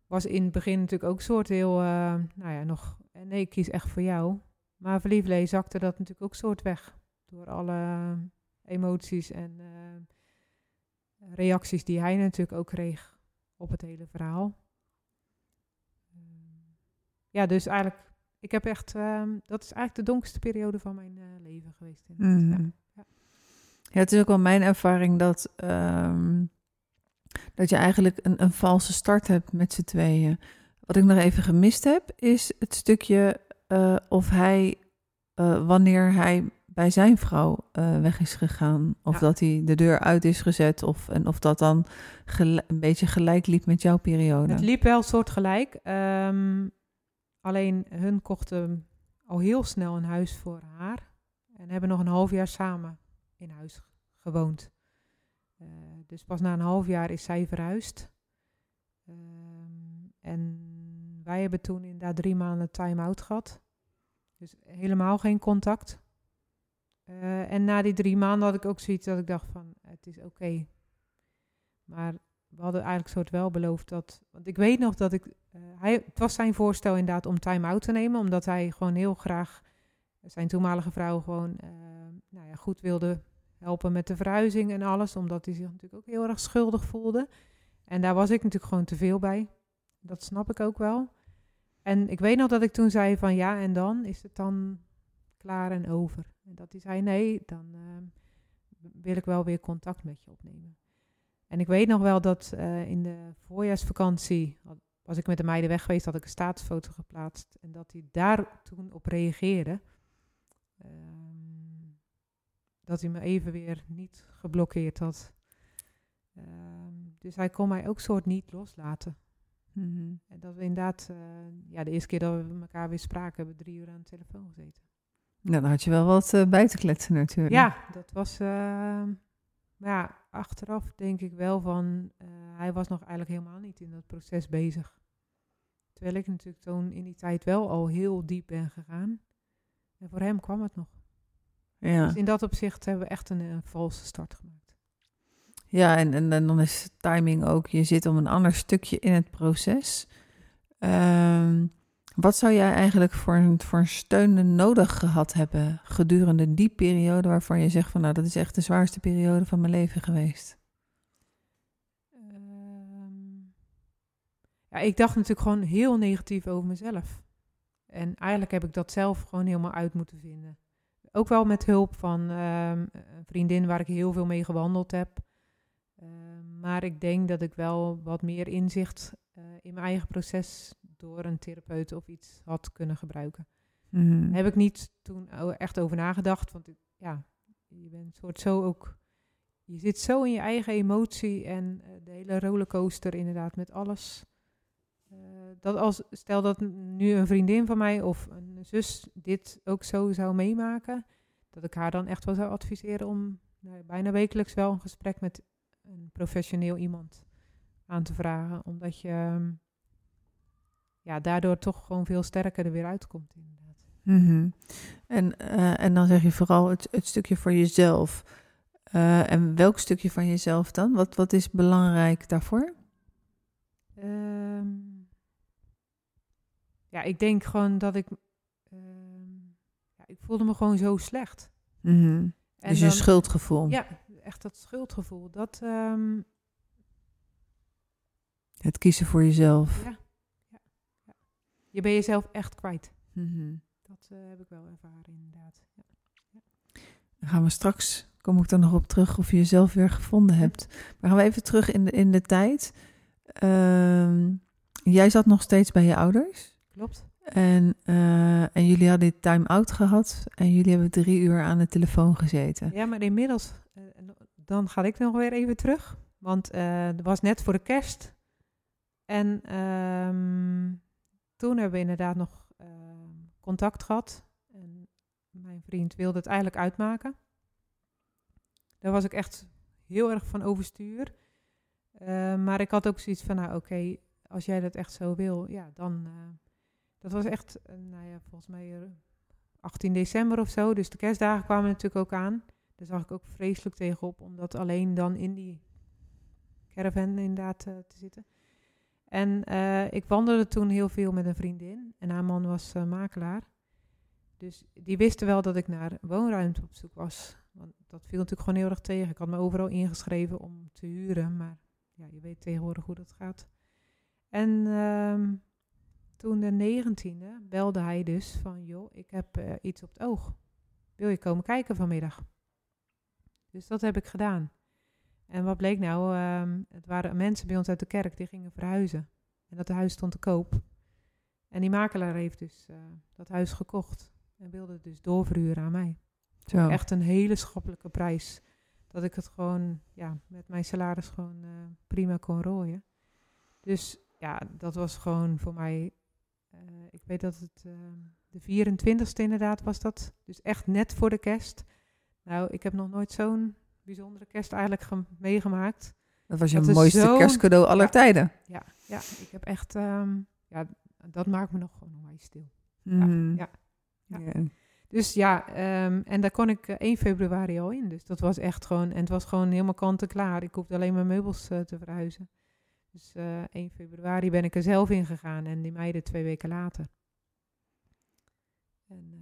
[SPEAKER 2] was in het begin natuurlijk ook soort heel, uh, nou ja, nog, nee, ik kies echt voor jou. Maar verliefd zakte dat natuurlijk ook soort weg. Door alle emoties en reacties die hij natuurlijk ook kreeg op het hele verhaal ja, dus eigenlijk, ik heb echt, um, dat is eigenlijk de donkerste periode van mijn uh, leven geweest.
[SPEAKER 1] Mm -hmm. ja. Ja. Het is ook wel mijn ervaring dat, ehm, dat je eigenlijk een, een valse start hebt met z'n tweeën. Wat ik nog even gemist heb, is het stukje uh, of hij, uh, wanneer hij bij zijn vrouw uh, weg is gegaan. Of dat hij de deur uit is gezet. Of, en of dat dan een beetje gelijk liep met jouw periode.
[SPEAKER 2] Het liep wel soort gelijk. Um, alleen hun kochten al heel snel een huis voor haar. En hebben nog een half jaar samen in huis gewoond. Uh, dus pas na een half jaar is zij verhuisd. Um, en wij hebben toen inderdaad drie maanden time-out gehad. Dus helemaal geen contact. Uh, en na die drie maanden had ik ook zoiets dat ik dacht van, het is oké. Maar we hadden eigenlijk soort wel beloofd dat... Want ik weet nog dat ik... Uh, hij, het was zijn voorstel inderdaad om time-out te nemen. Omdat hij gewoon heel graag zijn toenmalige vrouw gewoon uh, nou ja, goed wilde helpen met de verhuizing en alles. Omdat hij zich natuurlijk ook heel erg schuldig voelde. En daar was ik natuurlijk gewoon te veel bij. Dat snap ik ook wel. En ik weet nog dat ik toen zei van ja, en dan is het dan klaar en over. En dat hij zei nee, dan uh, wil ik wel weer contact met je opnemen. En ik weet nog wel dat in de voorjaarsvakantie was ik met de meiden weg geweest, had ik een statusfoto geplaatst en dat hij daar toen op reageerde. Uh, dat hij me even weer niet geblokkeerd had. Ehm, dus hij kon mij ook soort niet loslaten. Mm -hmm. En dat we inderdaad, uh, ja, de eerste keer dat we elkaar weer spraken, hebben we drie uur aan de telefoon gezeten.
[SPEAKER 1] Nou, dan had je wel wat uh, bij te kletsen natuurlijk.
[SPEAKER 2] Ja, dat was, uh, maar ja, achteraf denk ik wel van, hij was nog eigenlijk helemaal niet in dat proces bezig. Terwijl ik natuurlijk toen in die tijd wel al heel diep ben gegaan. En voor hem kwam het nog. Ja. Dus in dat opzicht hebben we echt een, een valse start gemaakt.
[SPEAKER 1] Ja, en, en, en, dan is timing ook, je zit om een ander stukje in het proces. Um, wat zou jij eigenlijk voor een, voor steun nodig gehad hebben gedurende die periode waarvan je zegt van nou dat is echt de zwaarste periode van mijn leven geweest?
[SPEAKER 2] Um, ja, ik dacht natuurlijk gewoon heel negatief over mezelf. En eigenlijk heb ik dat zelf gewoon helemaal uit moeten vinden. Ook wel met hulp van um, een vriendin waar ik heel veel mee gewandeld heb. Um, maar ik denk dat ik wel wat meer inzicht uh, in mijn eigen proces door een therapeut of iets had kunnen gebruiken. Mm. Daar heb ik niet toen echt over nagedacht, want ik, ja, je bent soort zo ook, je zit zo in je eigen emotie en uh, de hele rollercoaster inderdaad met alles. Uh, dat als, stel dat nu een vriendin van mij of een zus dit ook zo zou meemaken, dat ik haar dan echt wel zou adviseren om nou, bijna wekelijks wel een gesprek met een professioneel iemand aan te vragen, omdat je um, ja, daardoor toch gewoon veel sterker er weer uitkomt. Inderdaad.
[SPEAKER 1] Mm -hmm. en, uh, en dan zeg je vooral het, het stukje voor jezelf. Uh, en welk stukje van jezelf dan? Wat, wat is belangrijk daarvoor?
[SPEAKER 2] Um, ja, ik denk gewoon dat ik. Um, ja, ik voelde me gewoon zo slecht.
[SPEAKER 1] Mm -hmm. Dus je schuldgevoel.
[SPEAKER 2] Ja, echt dat schuldgevoel. Dat. Um,
[SPEAKER 1] het kiezen voor jezelf.
[SPEAKER 2] Ja, je bent jezelf echt kwijt.
[SPEAKER 1] Mm -hmm.
[SPEAKER 2] Dat uh, heb ik wel ervaren, inderdaad. Ja. Ja.
[SPEAKER 1] Dan gaan we straks, kom ik er nog op terug, of je jezelf weer gevonden hebt. Maar gaan we even terug in de, in de tijd. Uh, jij zat nog steeds bij je ouders.
[SPEAKER 2] Klopt.
[SPEAKER 1] En, uh, en jullie hadden dit time-out gehad. En jullie hebben drie uur aan de telefoon gezeten.
[SPEAKER 2] Ja, maar inmiddels, uh, dan ga ik nog weer even terug. Want het was net voor de kerst. En um, toen hebben we inderdaad nog uh, contact gehad. En mijn vriend wilde het eigenlijk uitmaken. Daar was ik echt heel erg van overstuur. Uh, maar ik had ook zoiets van, nou oké, als jij dat echt zo wil, ja, dan... Uh, dat was echt, nou ja, volgens mij 18 december of zo. Dus de kerstdagen kwamen natuurlijk ook aan. Daar zag ik ook vreselijk tegenop, om dat alleen dan in die caravan inderdaad te zitten. En uh, ik wandelde toen heel veel met een vriendin. En haar man was uh, makelaar. Dus die wisten wel dat ik naar woonruimte op zoek was. Want dat viel natuurlijk gewoon heel erg tegen. Ik had me overal ingeschreven om te huren. Maar ja, je weet tegenwoordig hoe dat gaat. En uh, toen de negentiende belde hij dus van... joh, ik heb uh, iets op het oog. Wil je komen kijken vanmiddag? Dus dat heb ik gedaan. En wat bleek nou? Ehm, het waren mensen bij ons uit de kerk die gingen verhuizen. En dat huis stond te koop. En die makelaar heeft dus eh, dat huis gekocht. En wilde het dus doorverhuren aan mij.
[SPEAKER 1] Zo.
[SPEAKER 2] Echt een hele schappelijke prijs. Dat ik het gewoon ja, met mijn salaris gewoon eh, prima kon rooien. Dus ja, dat was gewoon voor mij. eh, ik weet dat het eh, de 24ste inderdaad was dat. Dus echt net voor de kerst. Nou, ik heb nog nooit zo'n bijzondere kerst eigenlijk gem- meegemaakt.
[SPEAKER 1] Dat was je
[SPEAKER 2] dat
[SPEAKER 1] mooiste kerstcadeau aller
[SPEAKER 2] Ja.
[SPEAKER 1] tijden.
[SPEAKER 2] Ja, ja, ik heb echt. ehm, ja, dat maakt me nog gewoon onwijs stil.
[SPEAKER 1] Mhm.
[SPEAKER 2] ja, ja.
[SPEAKER 1] Ja.
[SPEAKER 2] Dus ja, ehm, en daar kon ik eh, 1 februari al in. Dus dat was echt gewoon, en het was gewoon helemaal kant-en-klaar. Ik hoefde alleen mijn meubels eh, te verhuizen. Dus eh 1 februari ben ik er zelf in gegaan en die meiden twee weken later. En eh,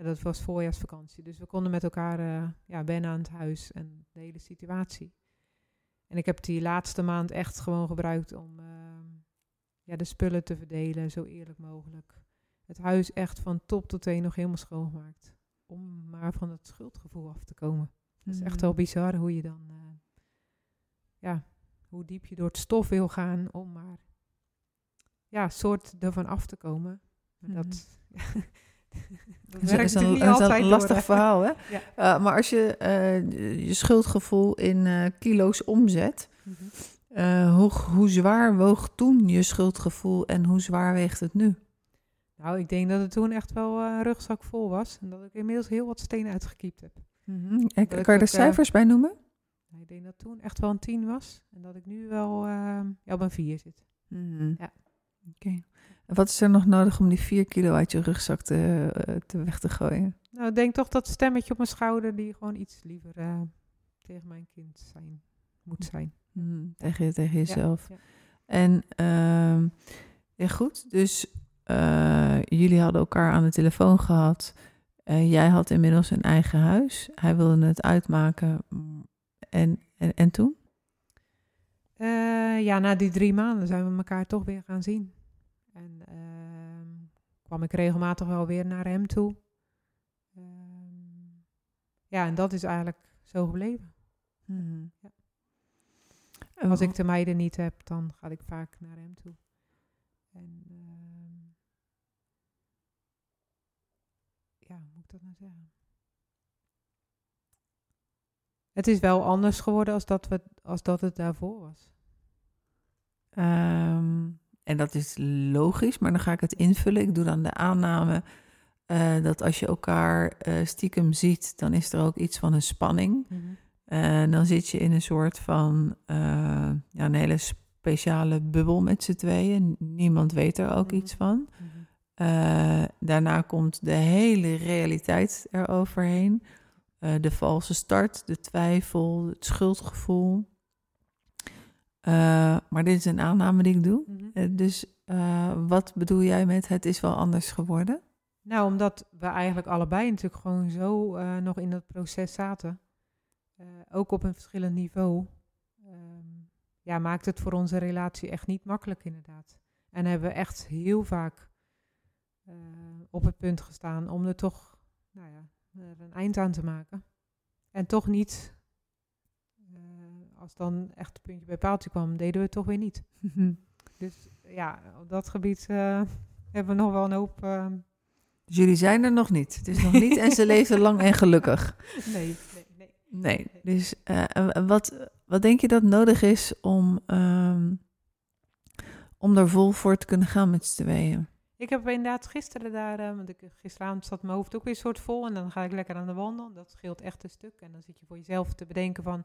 [SPEAKER 2] ja, dat was voorjaarsvakantie. Dus we konden met elkaar eh, ja, wennen aan het huis en de hele situatie. En ik heb die laatste maand echt gewoon gebruikt om ehm, ja, de spullen te verdelen, zo eerlijk mogelijk het huis echt van top tot teen nog helemaal schoongemaakt. Om maar van het schuldgevoel af te komen. Dat is echt
[SPEAKER 1] Mhm.
[SPEAKER 2] wel bizar hoe je dan, eh, ja, hoe diep je door het stof wil gaan om maar, ja, soort ervan af te komen. Maar dat, dat
[SPEAKER 1] Dat is een,
[SPEAKER 2] niet
[SPEAKER 1] dat is
[SPEAKER 2] altijd
[SPEAKER 1] een lastig verhaal, hè?
[SPEAKER 2] Ja.
[SPEAKER 1] Eh, maar als je eh, je schuldgevoel in eh, kilo's omzet,
[SPEAKER 2] Mhm.
[SPEAKER 1] hoe, hoe zwaar woog toen je schuldgevoel en hoe zwaar weegt het nu?
[SPEAKER 2] Nou, ik denk dat het toen echt wel een rugzak vol was. En dat ik inmiddels heel wat stenen uitgekiept heb.
[SPEAKER 1] Mhm. En Kan je
[SPEAKER 2] ik
[SPEAKER 1] er cijfers bij noemen?
[SPEAKER 2] Ik denk dat toen echt wel een 10 was. En dat ik nu wel ja, op een 4 zit.
[SPEAKER 1] Mhm.
[SPEAKER 2] Ja.
[SPEAKER 1] Oké. Wat is er nog nodig om die 4 kilo uit je rugzak te, eh, te weg te gooien?
[SPEAKER 2] Nou, ik denk toch dat stemmetje op mijn schouder die gewoon iets liever eh, tegen mijn kind zijn, moet zijn.
[SPEAKER 1] Mhm. Tegen, je- tegen jezelf.
[SPEAKER 2] ja.
[SPEAKER 1] En ehm, ja, goed, dus eh, jullie hadden elkaar aan de telefoon gehad. Eh, jij had inmiddels een eigen huis. Hij wilde het uitmaken. Mm, En, en, en toen?
[SPEAKER 2] Ja, na die drie maanden zijn we elkaar toch weer gaan zien. En ehm, kwam ik regelmatig wel weer naar hem toe. Ehm, ja, en dat is eigenlijk zo gebleven. Ja.
[SPEAKER 1] En
[SPEAKER 2] Als ik de meiden niet heb, dan ga ik vaak naar hem toe. En ehm, ja, hoe moet ik dat nou zeggen? Het is wel anders geworden als dat, we, als dat het daarvoor was.
[SPEAKER 1] Ehm, en dat is logisch, maar dan ga ik het invullen. Ik doe dan de aanname eh, dat als je elkaar eh, stiekem ziet, dan is er ook iets van een spanning. En dan zit je in een soort van eh, ja, een hele speciale bubbel met z'n tweeën. Niemand weet er ook
[SPEAKER 2] Mhm.
[SPEAKER 1] iets van.
[SPEAKER 2] Mhm.
[SPEAKER 1] Eh, daarna komt de hele realiteit eroverheen. Eh, de valse start, de twijfel, het schuldgevoel. Eh, maar dit is een aanname die ik doe.
[SPEAKER 2] Mhm.
[SPEAKER 1] Eh, dus eh, wat bedoel jij met het is wel anders geworden?
[SPEAKER 2] Nou, omdat we eigenlijk allebei natuurlijk gewoon zo nog in dat proces zaten. Ook op een verschillend niveau. ehm, ja, maakt het voor onze relatie echt niet makkelijk inderdaad. En hebben we echt heel vaak op het punt gestaan om er toch nou ja, er een eind aan te maken. En toch niet, als dan echt het puntje bij paaltje kwam, deden we het toch weer niet. Dus ja, op dat gebied eh, hebben we nog wel een hoop... ehm,
[SPEAKER 1] Dus jullie zijn er nog niet. Het is nog niet en ze leven lang en gelukkig.
[SPEAKER 2] Nee, nee, nee.
[SPEAKER 1] Nee, dus eh, wat, wat denk je dat nodig is om, ehm, om er vol voor te kunnen gaan met z'n tweeën?
[SPEAKER 2] Ik heb inderdaad gisteren daar, eh, want ik, gisteravond zat mijn hoofd ook weer soort vol en dan ga ik lekker aan de wandel. Dat scheelt echt een stuk. En dan zit je voor jezelf te bedenken van,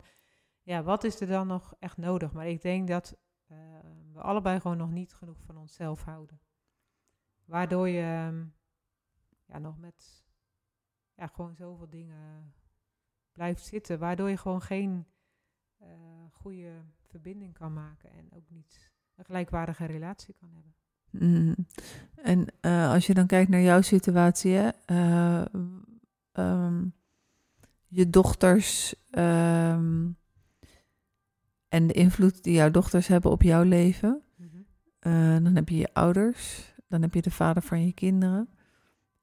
[SPEAKER 2] ja, wat is er dan nog echt nodig? Maar ik denk dat eh, we allebei gewoon nog niet genoeg van onszelf houden. Waardoor je ehm, ja, nog met ja, gewoon zoveel dingen blijft zitten. Waardoor je gewoon geen eh, goede verbinding kan maken en ook niet een gelijkwaardige relatie kan hebben.
[SPEAKER 1] Mhm. En eh, als je dan kijkt naar jouw situatie, hè, eh, ehm, je dochters ehm, en de invloed die jouw dochters hebben op jouw leven, eh, dan heb je je ouders, dan heb je de vader van je kinderen.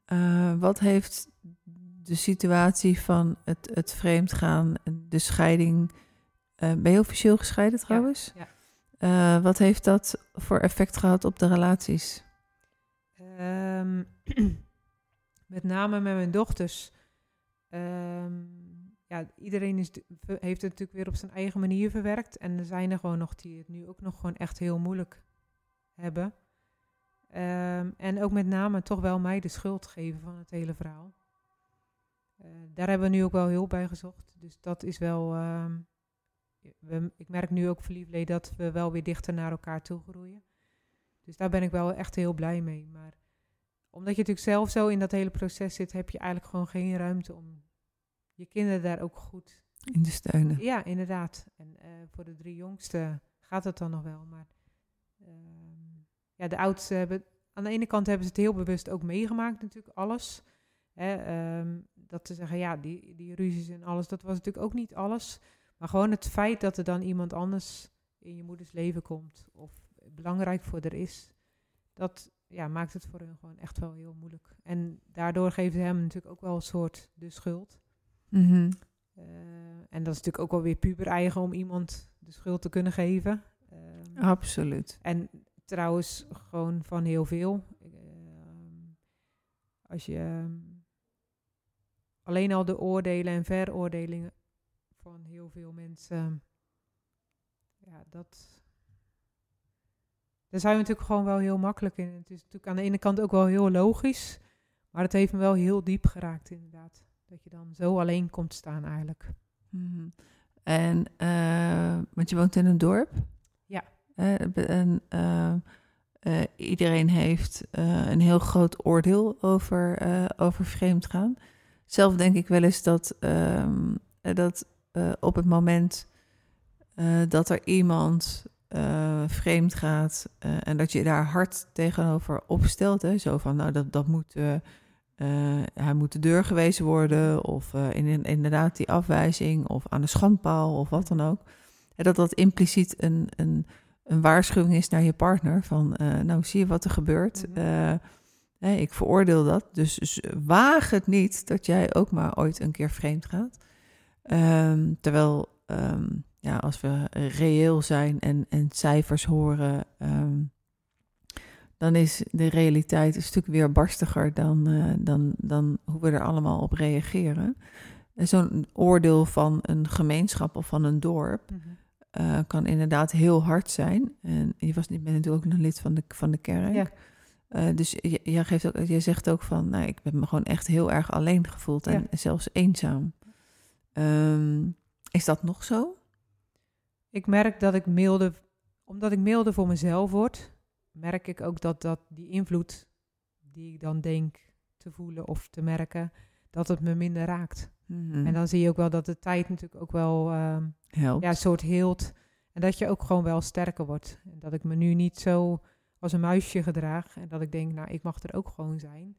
[SPEAKER 1] Eh, wat heeft de situatie van het, het vreemdgaan, de scheiding. eh, ben je officieel gescheiden trouwens?
[SPEAKER 2] ja.
[SPEAKER 1] Wat heeft dat voor effect gehad op de relaties?
[SPEAKER 2] Ehm, met name met mijn dochters. Ehm, ja, iedereen is, heeft het natuurlijk weer op zijn eigen manier verwerkt. En er zijn er gewoon nog die het nu ook nog gewoon echt heel moeilijk hebben. Ehm, en ook met name toch wel mij de schuld geven van het hele verhaal. Eh, daar hebben we nu ook wel hulp bij gezocht. Dus dat is wel. ehm, ik merk nu ook verliefd dat we wel weer dichter naar elkaar toe groeien. Dus daar ben ik wel echt heel blij mee. Maar omdat je natuurlijk zelf zo in dat hele proces zit, heb je eigenlijk gewoon geen ruimte om je kinderen daar ook goed.
[SPEAKER 1] In de steunen.
[SPEAKER 2] Ja, inderdaad. En eh, voor de drie jongsten gaat het dan nog wel. Maar ehm, ja, de oudste hebben. Aan de ene kant hebben ze het heel bewust ook meegemaakt, natuurlijk, alles. Hè, ehm, dat ze zeggen, ja, die, die ruzies en alles, dat was natuurlijk ook niet alles. Maar gewoon het feit dat er dan iemand anders in je moeders leven komt, of belangrijk voor er is, dat ja, maakt het voor hun gewoon echt wel heel moeilijk. En daardoor geeft het hem natuurlijk ook wel een soort de schuld.
[SPEAKER 1] Mhm.
[SPEAKER 2] Eh, en dat is natuurlijk ook wel weer puber eigen om iemand de schuld te kunnen geven. Ehm,
[SPEAKER 1] Absoluut.
[SPEAKER 2] en trouwens, gewoon van heel veel. Ehm, als je ehm, alleen al de oordelen en veroordelingen van heel veel mensen. Ja, dat. Daar zijn we natuurlijk gewoon wel heel makkelijk in. Het is natuurlijk aan de ene kant ook wel heel logisch. Maar het heeft me wel heel diep geraakt, inderdaad. Dat je dan zo alleen komt staan, eigenlijk.
[SPEAKER 1] Mhm. En, eh, want je woont in een dorp?
[SPEAKER 2] Ja.
[SPEAKER 1] En eh, eh, iedereen heeft een heel groot oordeel over, over vreemdgaan. Zelf denk ik wel eens dat, ehm, eh, dat op het moment dat er iemand vreemd gaat en dat je daar hard tegenover opstelt, hè, zo van nou dat, dat moet, eh, hij moet de deur gewezen worden of eh, in, inderdaad die afwijzing of aan de schandpaal of wat dan ook. En dat dat impliciet een, een, een waarschuwing is naar je partner van eh, nou zie je wat er gebeurt.
[SPEAKER 2] Mhm.
[SPEAKER 1] Ik veroordeel dat, dus, dus waag het niet dat jij ook maar ooit een keer vreemd gaat. Ehm, terwijl, ehm, ja, als we reëel zijn en, en cijfers horen, ehm, dan is de realiteit een stuk weer barstiger dan, eh, dan, dan hoe we er allemaal op reageren. En zo'n oordeel van een gemeenschap of van een dorp eh, kan inderdaad heel hard zijn. En je was niet bent natuurlijk ook een lid van de, van de kerk.
[SPEAKER 2] Ja.
[SPEAKER 1] Eh, dus jij, geeft ook, jij zegt ook van, nou, ik heb me gewoon echt heel erg alleen gevoeld en zelfs eenzaam. Ehm, is dat nog zo?
[SPEAKER 2] Ik merk dat ik milder, omdat ik milder voor mezelf word, merk ik ook dat, dat die invloed die ik dan denk te voelen of te merken, dat het me minder raakt.
[SPEAKER 1] Mhm.
[SPEAKER 2] En dan zie je ook wel dat de tijd natuurlijk ook wel ehm,
[SPEAKER 1] helpt.
[SPEAKER 2] ja, een soort heelt. En dat je ook gewoon wel sterker wordt. En dat ik me nu niet zo als een muisje gedraag. En dat ik denk, nou, ik mag er ook gewoon zijn.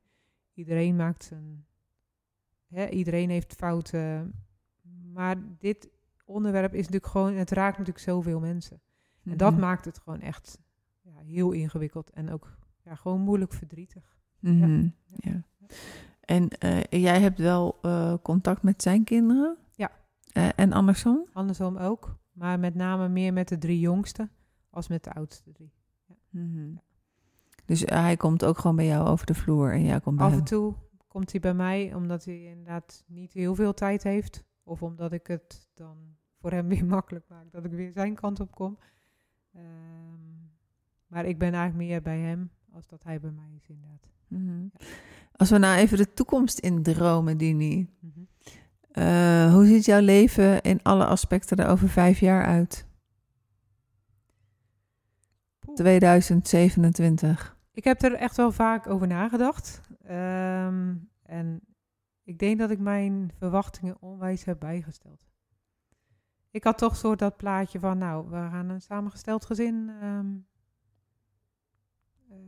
[SPEAKER 2] Iedereen maakt een... Hè, iedereen heeft fouten. Maar dit onderwerp is natuurlijk gewoon... Het raakt natuurlijk zoveel mensen. En dat
[SPEAKER 1] Mhm.
[SPEAKER 2] maakt het gewoon echt heel ingewikkeld. En ook ja, gewoon moeilijk verdrietig.
[SPEAKER 1] Mhm, ja. En eh, jij hebt wel eh, contact met zijn kinderen?
[SPEAKER 2] Ja.
[SPEAKER 1] Eh, en andersom?
[SPEAKER 2] Andersom ook. Maar met name meer met de drie jongsten als met de oudste drie.
[SPEAKER 1] Mhm. Dus hij komt ook gewoon bij jou over de vloer en jij komt bij
[SPEAKER 2] Af en toe komt hij bij mij omdat hij inderdaad niet heel veel tijd heeft. Of omdat ik het dan voor hem weer makkelijk maak dat ik weer zijn kant op kom. Maar ik ben eigenlijk meer bij hem als dat hij bij mij is inderdaad.
[SPEAKER 1] Mhm. Als we nou even de toekomst in dromen, Dini.
[SPEAKER 2] Mhm.
[SPEAKER 1] Eh, hoe ziet jouw leven in alle aspecten er over vijf jaar uit?
[SPEAKER 2] Poeh.
[SPEAKER 1] 2027.
[SPEAKER 2] Ik heb er echt wel vaak over nagedacht. Ehm, en ik denk dat ik mijn verwachtingen onwijs heb bijgesteld. Ik had toch soort dat plaatje van, nou, we gaan een samengesteld gezin ehm, eh,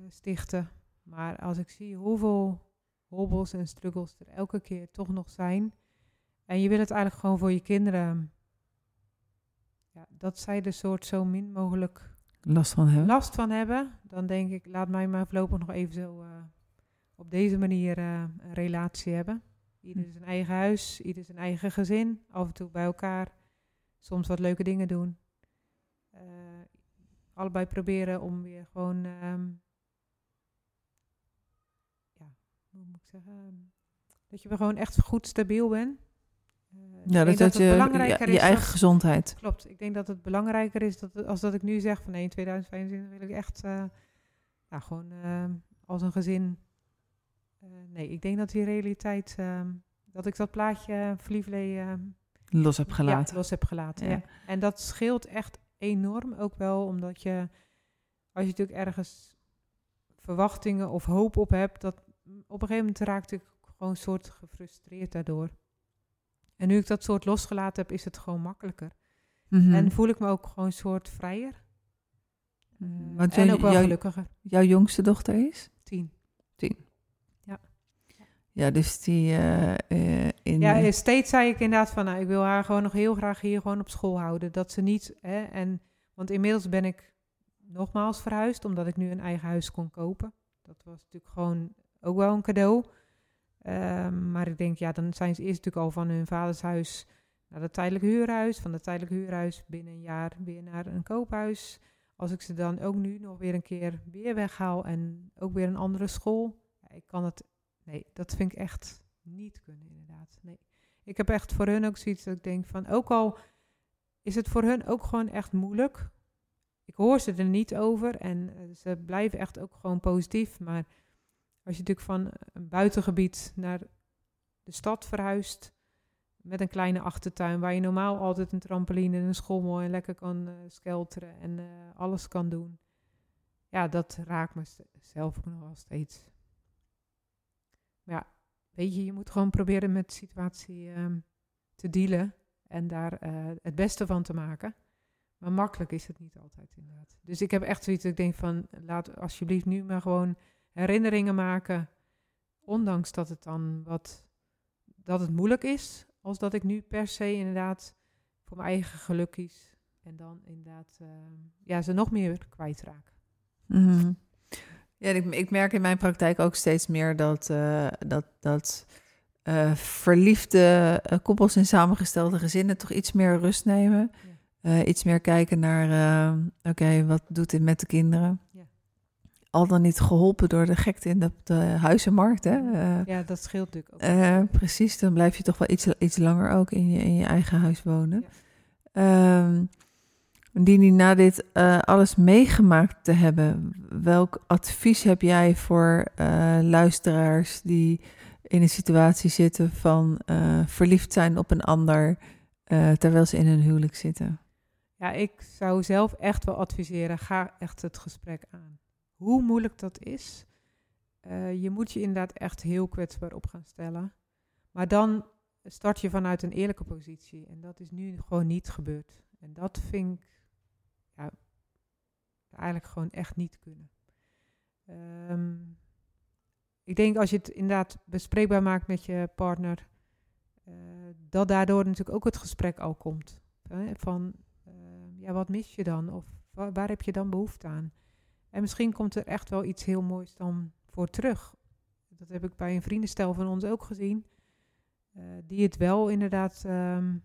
[SPEAKER 2] stichten. Maar als ik zie hoeveel hobbels en struggles er elke keer toch nog zijn. En je wil het eigenlijk gewoon voor je kinderen. Ja, dat zij er soort zo min mogelijk
[SPEAKER 1] Last van hebben?
[SPEAKER 2] last van hebben, dan denk ik, laat mij maar voorlopig nog even zo eh, op deze manier eh, een relatie hebben. Ieder zijn eigen huis, ieder zijn eigen gezin. Af en toe bij elkaar. Soms wat leuke dingen doen. Eh, allebei proberen om weer gewoon... ehm, ja, hoe moet ik zeggen? ehm, dat je gewoon echt goed stabiel bent. Ik
[SPEAKER 1] Ja, dat, dat je,
[SPEAKER 2] belangrijker
[SPEAKER 1] je, je eigen
[SPEAKER 2] dat-
[SPEAKER 1] gezondheid.
[SPEAKER 2] Klopt. Ik denk dat het belangrijker is dat als dat ik nu zeg van nee, in 2025 wil ik echt eh, ja, gewoon ehm, als een gezin. eh, nee, ik denk dat die realiteit, ehm, dat ik dat plaatje verliefdlee ehm,
[SPEAKER 1] Los heb
[SPEAKER 2] ja,
[SPEAKER 1] gelaten.
[SPEAKER 2] los heb gelaten.
[SPEAKER 1] Ja.
[SPEAKER 2] Ja. En dat scheelt echt enorm ook wel, omdat je, als je natuurlijk ergens verwachtingen of hoop op hebt, dat op een gegeven moment raakte ik gewoon een soort gefrustreerd daardoor. En nu ik dat soort losgelaten heb, is het gewoon makkelijker.
[SPEAKER 1] Mhm.
[SPEAKER 2] En voel ik me ook gewoon een soort vrijer. Eh,
[SPEAKER 1] Want
[SPEAKER 2] en ook wel
[SPEAKER 1] jou-
[SPEAKER 2] gelukkiger.
[SPEAKER 1] Jouw jongste dochter is?
[SPEAKER 2] Tien.
[SPEAKER 1] Ja, dus die eh, eh, in...
[SPEAKER 2] Ja, steeds zei ik inderdaad van, nou, ik wil haar gewoon nog heel graag hier gewoon op school houden. Dat ze niet, hè, en, want inmiddels ben ik nogmaals verhuisd, omdat ik nu een eigen huis kon kopen. Dat was natuurlijk gewoon ook wel een cadeau. Ehm, maar ik denk, ja, dan zijn ze eerst natuurlijk al van hun vaders huis naar het tijdelijke huurhuis. Van het tijdelijke huurhuis binnen een jaar weer naar een koophuis. Als ik ze dan ook nu nog weer een keer weer weghaal en ook weer een andere school. Ja, ik kan het, nee, dat vind ik echt niet kunnen inderdaad. Nee. Ik heb echt voor hun ook zoiets dat ik denk van, ook al is het voor hun ook gewoon echt moeilijk. Ik hoor ze er niet over en eh, ze blijven echt ook gewoon positief. Maar als je natuurlijk van een buitengebied naar de stad verhuist met een kleine achtertuin waar je normaal altijd een trampoline en een schommel en lekker kan eh, skelteren en eh, alles kan doen. Ja, dat raakt me st- zelf ook nog wel steeds. Maar ja, weet je, je moet gewoon proberen met de situatie ehm, te dealen en daar eh, het beste van te maken. Maar makkelijk is het niet altijd inderdaad. Dus ik heb echt zoiets ik denk van, laat alsjeblieft nu maar gewoon herinneringen maken. Ondanks dat het dan wat, dat het moeilijk is. Als dat ik nu per se inderdaad voor mijn eigen geluk kies. En dan inderdaad, eh, ja, ze nog meer kwijtraak.
[SPEAKER 1] Mhm. Ja, ik, ik merk in mijn praktijk ook steeds meer dat, eh, dat, dat eh, verliefde koppels in samengestelde gezinnen toch iets meer rust nemen.
[SPEAKER 2] Ja.
[SPEAKER 1] Iets meer kijken naar, oké, wat doet dit met de kinderen? Al dan niet geholpen door de gekte in de, de huizenmarkt. Hè? Eh,
[SPEAKER 2] Ja, dat scheelt natuurlijk ook.
[SPEAKER 1] eh, precies, dan blijf je toch wel iets, iets langer ook in je, in je eigen huis wonen.
[SPEAKER 2] Ja.
[SPEAKER 1] Ehm, Dini, na dit eh, alles meegemaakt te hebben, welk advies heb jij voor luisteraars die in een situatie zitten van verliefd zijn op een ander terwijl ze in hun huwelijk zitten?
[SPEAKER 2] Ja, ik zou zelf echt wel adviseren, ga echt het gesprek aan. Hoe moeilijk dat is, eh, je moet je inderdaad echt heel kwetsbaar op gaan stellen. Maar dan start je vanuit een eerlijke positie. En dat is nu gewoon niet gebeurd. En dat vind ik ja, eigenlijk gewoon echt niet kunnen. Ehm, ik denk als je het inderdaad bespreekbaar maakt met je partner, eh, dat daardoor natuurlijk ook het gesprek al komt. Hè, van, eh, ja, wat mis je dan? Of wa- waar heb je dan behoefte aan? En misschien komt er echt wel iets heel moois dan voor terug. Dat heb ik bij een vriendenstel van ons ook gezien. eh, die het wel inderdaad ehm,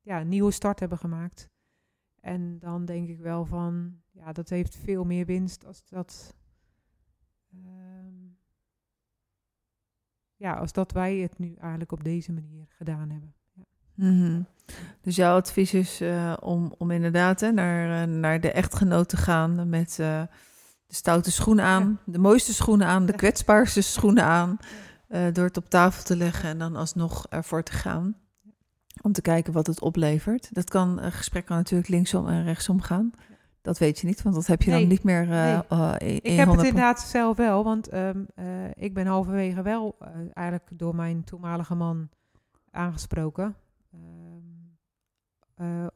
[SPEAKER 2] ja, een nieuwe start hebben gemaakt. En dan denk ik wel van, ja, dat heeft veel meer winst als dat... ehm, ja, als dat wij het nu eigenlijk op deze manier gedaan hebben. Ja.
[SPEAKER 1] Mhm. Dus jouw advies is eh, om, om inderdaad hè, naar, eh, naar de echtgenoot te gaan met de stoute schoenen aan, de mooiste schoenen aan, de kwetsbaarste schoenen aan, eh, door het op tafel te leggen en dan alsnog ervoor te gaan. Om te kijken wat het oplevert. Dat kan, een gesprek kan natuurlijk linksom en rechtsom gaan. Dat weet je niet, want dat heb je dan niet meer eh,
[SPEAKER 2] Nee.
[SPEAKER 1] in,
[SPEAKER 2] Ik heb het
[SPEAKER 1] 100
[SPEAKER 2] inderdaad zelf wel, want ehm, eh, ik ben halverwege wel eigenlijk door mijn toenmalige man aangesproken. Ehm, eh,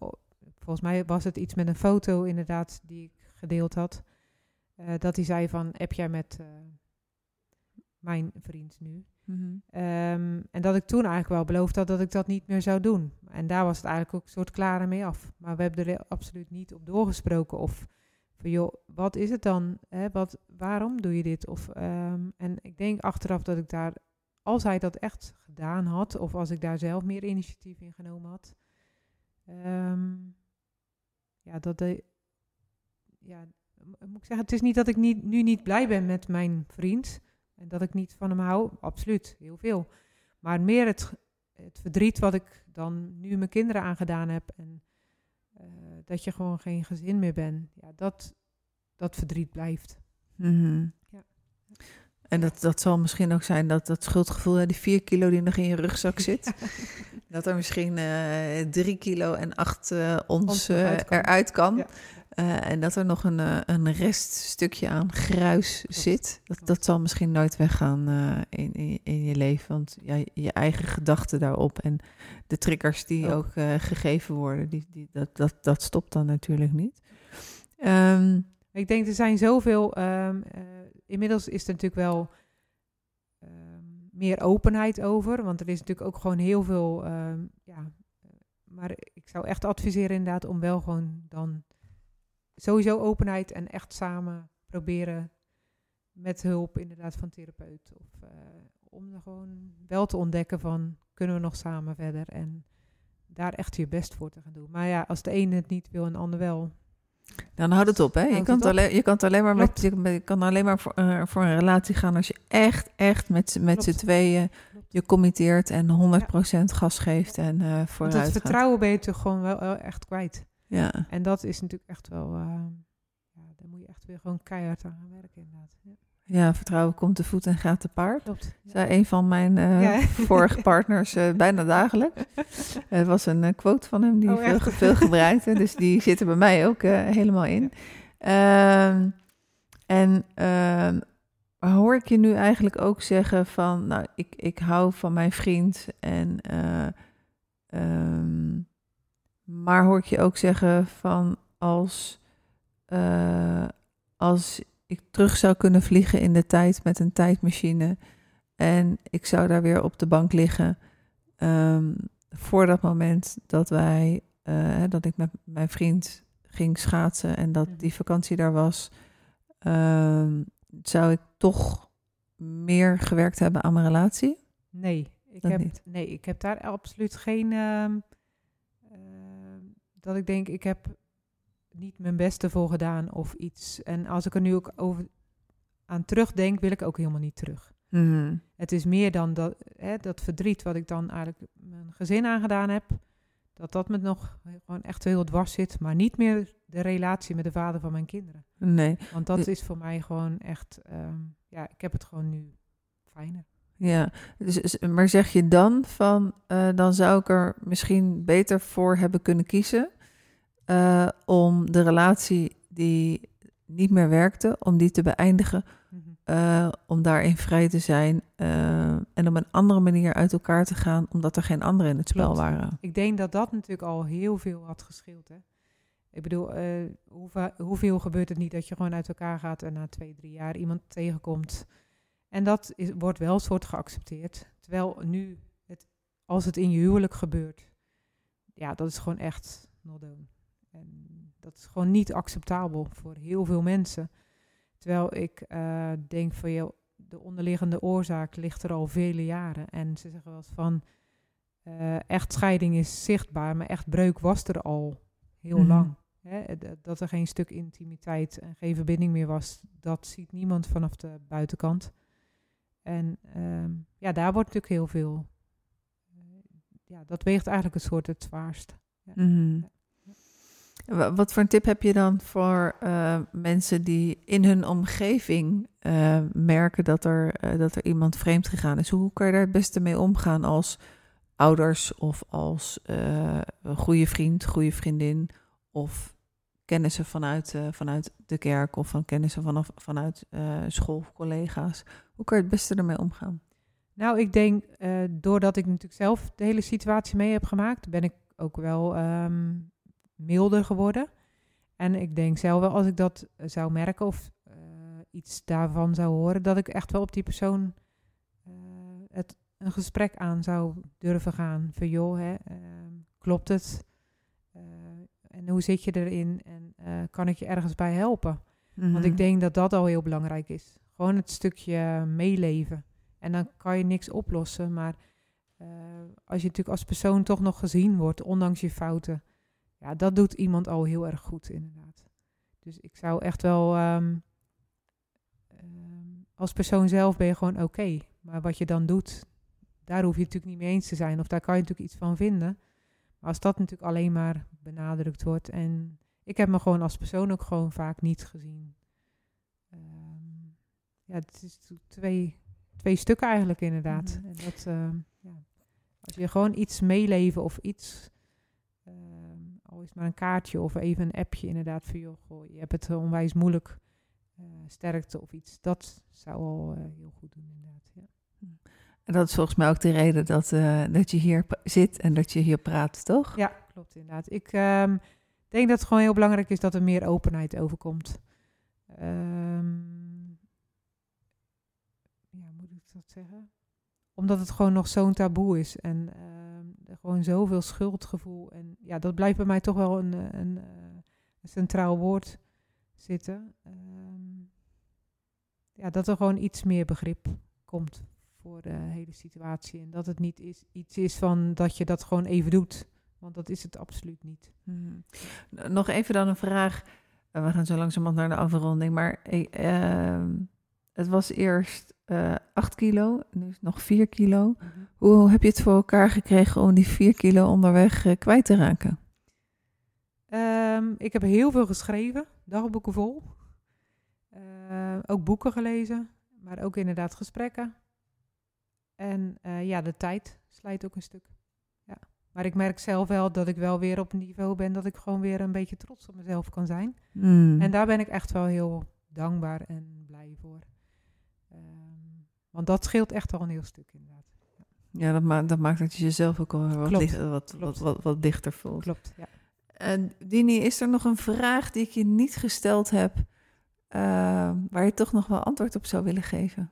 [SPEAKER 2] volgens mij was het iets met een foto inderdaad die ik gedeeld had. Eh, dat hij zei van, heb jij met eh, mijn vriend nu?
[SPEAKER 1] Mhm.
[SPEAKER 2] Ehm, en dat ik toen eigenlijk wel beloofd had dat ik dat niet meer zou doen. En daar was het eigenlijk ook een soort klaar mee af. Maar we hebben er absoluut niet op doorgesproken. Of van joh, wat is het dan? Hè? Wat, waarom doe je dit? Of, ehm, en ik denk achteraf dat ik daar als hij dat echt gedaan had, of als ik daar zelf meer initiatief in genomen had, ehm, ja, dat de, ja, moet ik zeggen, het is niet dat ik niet, nu niet blij ben met mijn vriend en dat ik niet van hem hou, absoluut, heel veel. Maar meer het, het verdriet wat ik dan nu mijn kinderen aangedaan heb en eh, dat je gewoon geen gezin meer bent, ja, dat, dat verdriet blijft.
[SPEAKER 1] Mhm.
[SPEAKER 2] Ja.
[SPEAKER 1] En dat, dat zal misschien ook zijn dat dat schuldgevoel, hè, die vier kilo die nog in je rugzak zit, dat er misschien eh, drie kilo en acht eh, ons
[SPEAKER 2] Ons
[SPEAKER 1] eh,
[SPEAKER 2] eruit kan.
[SPEAKER 1] eruit kan.
[SPEAKER 2] Ja.
[SPEAKER 1] Eh, en dat er nog een, eh, een reststukje aan gruis zit. Dat, dat zal misschien nooit weggaan eh, in, in, in je leven. Want ja, je eigen gedachten daarop en de triggers die
[SPEAKER 2] Ook.
[SPEAKER 1] ook, gegeven worden, die, die, dat, dat, dat stopt dan natuurlijk niet. Ehm,
[SPEAKER 2] Ik denk, er zijn zoveel. ehm, eh, inmiddels is er natuurlijk wel ehm, meer openheid over. Want er is natuurlijk ook gewoon heel veel. ja, maar ik zou echt adviseren, inderdaad, om wel gewoon dan sowieso openheid en echt samen proberen met hulp, inderdaad, van therapeut. Of eh, om er gewoon wel te ontdekken van kunnen we nog samen verder en daar echt je best voor te gaan doen. Maar ja, als de ene het niet wil en de ander wel.
[SPEAKER 1] Dan houd het op, hè? Je kan,
[SPEAKER 2] het
[SPEAKER 1] het alleen, je kan het alleen maar, met, je, kan alleen maar voor, eh, voor een relatie gaan als je echt, echt met, z'n- met z'n tweeën
[SPEAKER 2] Klopt.
[SPEAKER 1] je committeert en 100% gas geeft en eh
[SPEAKER 2] Want
[SPEAKER 1] vooruit
[SPEAKER 2] het
[SPEAKER 1] gaat.
[SPEAKER 2] vertrouwen ben je toch gewoon wel echt kwijt.
[SPEAKER 1] Ja.
[SPEAKER 2] En dat is natuurlijk echt wel, eh, ja, daar moet je echt weer gewoon keihard aan gaan werken inderdaad. Ja,
[SPEAKER 1] ja, vertrouwen komt te voet en gaat te paard.
[SPEAKER 2] klopt. Ja.
[SPEAKER 1] Zei een van mijn
[SPEAKER 2] Ja.
[SPEAKER 1] vorige partners eh, bijna dagelijks. Het was een quote van hem die
[SPEAKER 2] Oh,
[SPEAKER 1] veel, veel gebruikte. Dus die zit er bij mij ook helemaal in. Ehm, en ehm, hoor ik je nu eigenlijk ook zeggen van... Nou, ik, ik hou van mijn vriend en... eh, ehm, maar hoor ik je ook zeggen van als... eh, als ik terug zou kunnen vliegen in de tijd met een tijdmachine... En ik zou daar weer op de bank liggen ehm, voor dat moment dat wij, eh, dat ik met mijn vriend ging schaatsen en dat die vakantie daar was, ehm, zou ik toch meer gewerkt hebben aan mijn relatie?
[SPEAKER 2] Nee, ik
[SPEAKER 1] Dat
[SPEAKER 2] heb,
[SPEAKER 1] niet.
[SPEAKER 2] nee, ik heb daar absoluut geen. ehm, dat ik denk, ik heb niet mijn beste voor gedaan of iets. En als ik er nu ook over aan terugdenk, wil ik ook helemaal niet terug.
[SPEAKER 1] Mhm.
[SPEAKER 2] Het is meer dan dat, hè, dat verdriet wat ik dan eigenlijk mijn gezin aangedaan heb. Dat dat me nog gewoon echt heel dwars zit. Maar niet meer de relatie met de vader van mijn kinderen.
[SPEAKER 1] Nee,
[SPEAKER 2] Want dat is voor mij gewoon echt... ehm, ja, ik heb het gewoon nu fijner.
[SPEAKER 1] ja. Dus, dus- maar zeg je dan van, eh, dan zou ik er misschien beter voor hebben kunnen kiezen eh, om de relatie die niet meer werkte, om die te beëindigen
[SPEAKER 2] Mhm.
[SPEAKER 1] eh, om daarin vrij te zijn eh, en op een andere manier uit elkaar te gaan, omdat er geen anderen in het spel
[SPEAKER 2] Klopt.
[SPEAKER 1] waren.
[SPEAKER 2] Ik denk dat dat natuurlijk al heel veel had gescheeld. Hè? Ik bedoel, hoeveel, hoeveel gebeurt het niet dat je gewoon uit elkaar gaat en na twee, drie jaar iemand tegenkomt. En dat is, wordt wel een soort geaccepteerd. Terwijl nu, het, als het in je huwelijk gebeurt, ja, dat is gewoon echt not done. En dat is gewoon niet acceptabel voor heel veel mensen. Terwijl ik eh, denk van, joh, de onderliggende oorzaak ligt er al vele jaren. En ze zeggen wel eens van, eh echtscheiding is zichtbaar, maar echt breuk was er al heel
[SPEAKER 1] Mhm.
[SPEAKER 2] lang. Hè? d- Dat er geen stuk intimiteit en geen verbinding meer was, dat ziet niemand vanaf de buitenkant. En ehm, ja, daar wordt natuurlijk heel veel. eh, ja, dat weegt eigenlijk een soort het zwaarst.
[SPEAKER 1] Mhm. Wa- Wat voor een tip heb je dan voor eh, mensen die in hun omgeving eh, merken dat er, eh, dat er iemand vreemd gegaan is? Hoe kan je daar het beste mee omgaan als ouders of als een goede vriend, goede vriendin of kennissen vanuit, vanuit de kerk of van kennissen vanaf, vanuit eh schoolcollega's? Hoe kan je het beste ermee omgaan?
[SPEAKER 2] Nou, ik denk, doordat ik natuurlijk zelf de hele situatie mee heb gemaakt, ben ik ook wel ehm, milder geworden. En ik denk zelf wel, als ik dat eh, zou merken of eh, iets daarvan zou horen, dat ik echt wel op die persoon eh, het, een gesprek aan zou durven gaan. Van joh, hè, ehm, klopt het? En hoe zit je erin? En kan ik je ergens bij helpen? Want
[SPEAKER 1] Mhm.
[SPEAKER 2] ik denk dat dat al heel belangrijk is. Gewoon het stukje meeleven. En dan kan je niks oplossen. Maar als je natuurlijk als persoon toch nog gezien wordt, ondanks je fouten, ja, dat doet iemand al heel erg goed, inderdaad. Dus ik zou echt wel. ehm, ehm, als persoon zelf ben je gewoon oké. Maar wat je dan doet, daar hoef je het natuurlijk niet mee eens te zijn. Of daar kan je natuurlijk iets van vinden. Maar als dat natuurlijk alleen maar benadrukt wordt. En ik heb me gewoon als persoon ook gewoon vaak niet gezien. Ehm, ja, het is twee, twee stukken eigenlijk inderdaad.
[SPEAKER 1] Mhm.
[SPEAKER 2] En dat, ja. Als je gewoon iets meeleven of iets, is maar een kaartje of even een appje inderdaad voor goh, je hebt het eh, onwijs moeilijk, eh, sterkte of iets. Dat zou al eh, heel goed doen inderdaad. Ja.
[SPEAKER 1] En dat is volgens mij ook de reden dat, dat je hier zit en dat je hier praat, toch?
[SPEAKER 2] Ja, klopt inderdaad. Ik ehm, denk dat het gewoon heel belangrijk is dat er meer openheid overkomt. Ehm, ja, moet ik dat zeggen? Omdat het gewoon nog zo'n taboe is en gewoon zoveel schuldgevoel. En ja, dat blijft bij mij toch wel een, eh, een, eh, een centraal woord zitten. Ehm, ja, dat er gewoon iets meer begrip komt voor de hele situatie. En dat het niet is, iets is van dat je dat gewoon even doet. Want dat is het absoluut niet.
[SPEAKER 1] Hmm. Nog even dan een vraag. Eh, we gaan zo langzamerhand naar de afronding. Maar ehm, het was eerst eh 8 kilo, nu is het nog 4 kilo. Hoe heb je het voor elkaar gekregen om die 4 kilo onderweg eh, kwijt te raken?
[SPEAKER 2] Ehm, ik heb heel veel geschreven, dagboeken vol. Eh, ook boeken gelezen, maar ook inderdaad gesprekken. En ja, de tijd slijt ook een stuk. Ja. Maar ik merk zelf wel dat ik wel weer op een niveau ben dat ik gewoon weer een beetje trots op mezelf kan zijn.
[SPEAKER 1] Hmm.
[SPEAKER 2] En daar ben ik echt wel heel dankbaar en blij voor. Ehm, want dat scheelt echt al een heel stuk inderdaad.
[SPEAKER 1] Ja, dat, ma dat maakt dat je jezelf ook al wat, wat, wat,
[SPEAKER 2] klopt.
[SPEAKER 1] wat, wat dichter voelt.
[SPEAKER 2] Klopt, ja.
[SPEAKER 1] En Dini, is er nog een vraag die ik je niet gesteld heb, eh, waar je toch nog wel antwoord op zou willen geven?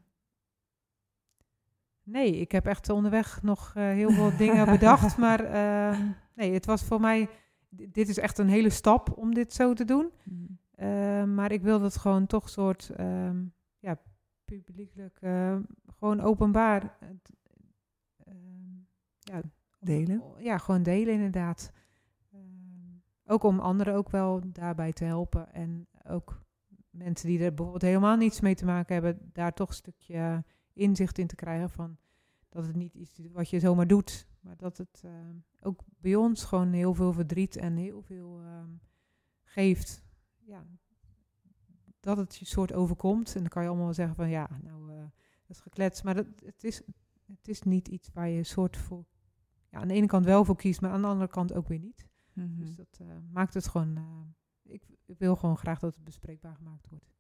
[SPEAKER 2] Nee, ik heb echt onderweg nog eh, heel veel dingen bedacht. Maar ehm, nee, het was voor mij. Dit is echt een hele stap om dit zo te doen. Ehm, maar ik wilde het gewoon toch soort. ja, publiekelijk. ehm, gewoon openbaar. ehm, ja,
[SPEAKER 1] Delen?
[SPEAKER 2] Ja, gewoon delen inderdaad. Ehm, ook om anderen ook wel daarbij te helpen. En ook mensen die er bijvoorbeeld helemaal niets mee te maken hebben, daar toch een stukje inzicht in te krijgen van dat het niet iets is wat je zomaar doet, maar dat het ook bij ons gewoon heel veel verdriet en heel veel geeft. Ja, dat het je soort overkomt. En dan kan je allemaal zeggen van ja, nou, eh, dat is geklets. Maar dat, het, is, het is niet iets waar je soort voor, ja, aan de ene kant wel voor kiest, maar aan de andere kant ook weer niet.
[SPEAKER 1] Mhm.
[SPEAKER 2] Dus dat eh, maakt het gewoon. eh, ik, ik wil gewoon graag dat het bespreekbaar gemaakt wordt.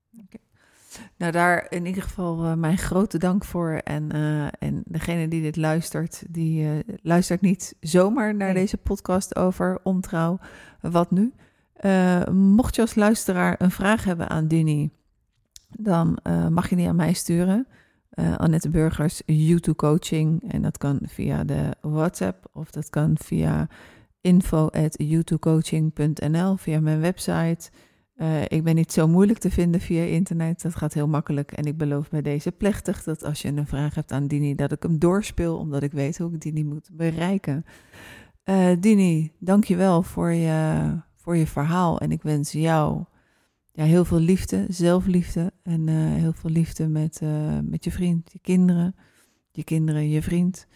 [SPEAKER 1] Nou, daar in ieder geval mijn grote dank voor. En, en degene die dit luistert, die luistert niet zomaar naar
[SPEAKER 2] Nee.
[SPEAKER 1] deze podcast over ontrouw. Wat nu? Eh, mocht je als luisteraar een vraag hebben aan Dini, dan eh, mag je die aan mij sturen. Eh, Annette Burgers, YouTube Coaching. En dat kan via de WhatsApp of dat kan via info.youtubecoaching.nl, via mijn website. Ik ben niet zo moeilijk te vinden via internet. Dat gaat heel makkelijk. En ik beloof bij deze plechtig dat als je een vraag hebt aan Dini, dat ik hem doorspeel, omdat ik weet hoe ik Dini moet bereiken. Eh Dini, dank je wel voor je, voor je verhaal. En ik wens jou ja, heel veel liefde, zelfliefde. En eh, heel veel liefde met, eh, met je vriend, je kinderen. Je kinderen, je vriend.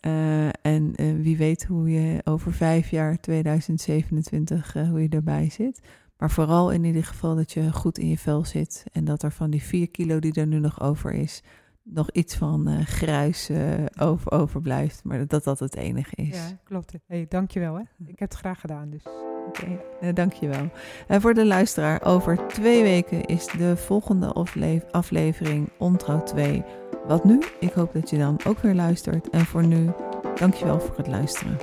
[SPEAKER 1] Eh, en wie weet hoe je over vijf jaar, 2027, eh, hoe je erbij zit. Maar vooral in ieder geval dat je goed in je vel zit. En dat er van die vier kilo die er nu nog over is, nog iets van gruis over, overblijft. Maar dat dat het enige is.
[SPEAKER 2] Ja, klopt. Hey, dankjewel hè. Ik heb het graag gedaan dus.
[SPEAKER 1] Oké, eh, dankjewel. En voor de luisteraar, over twee weken is de volgende afle- aflevering Ontrouw 2. Wat nu? Ik hoop dat je dan ook weer luistert. En voor nu, dankjewel voor het luisteren.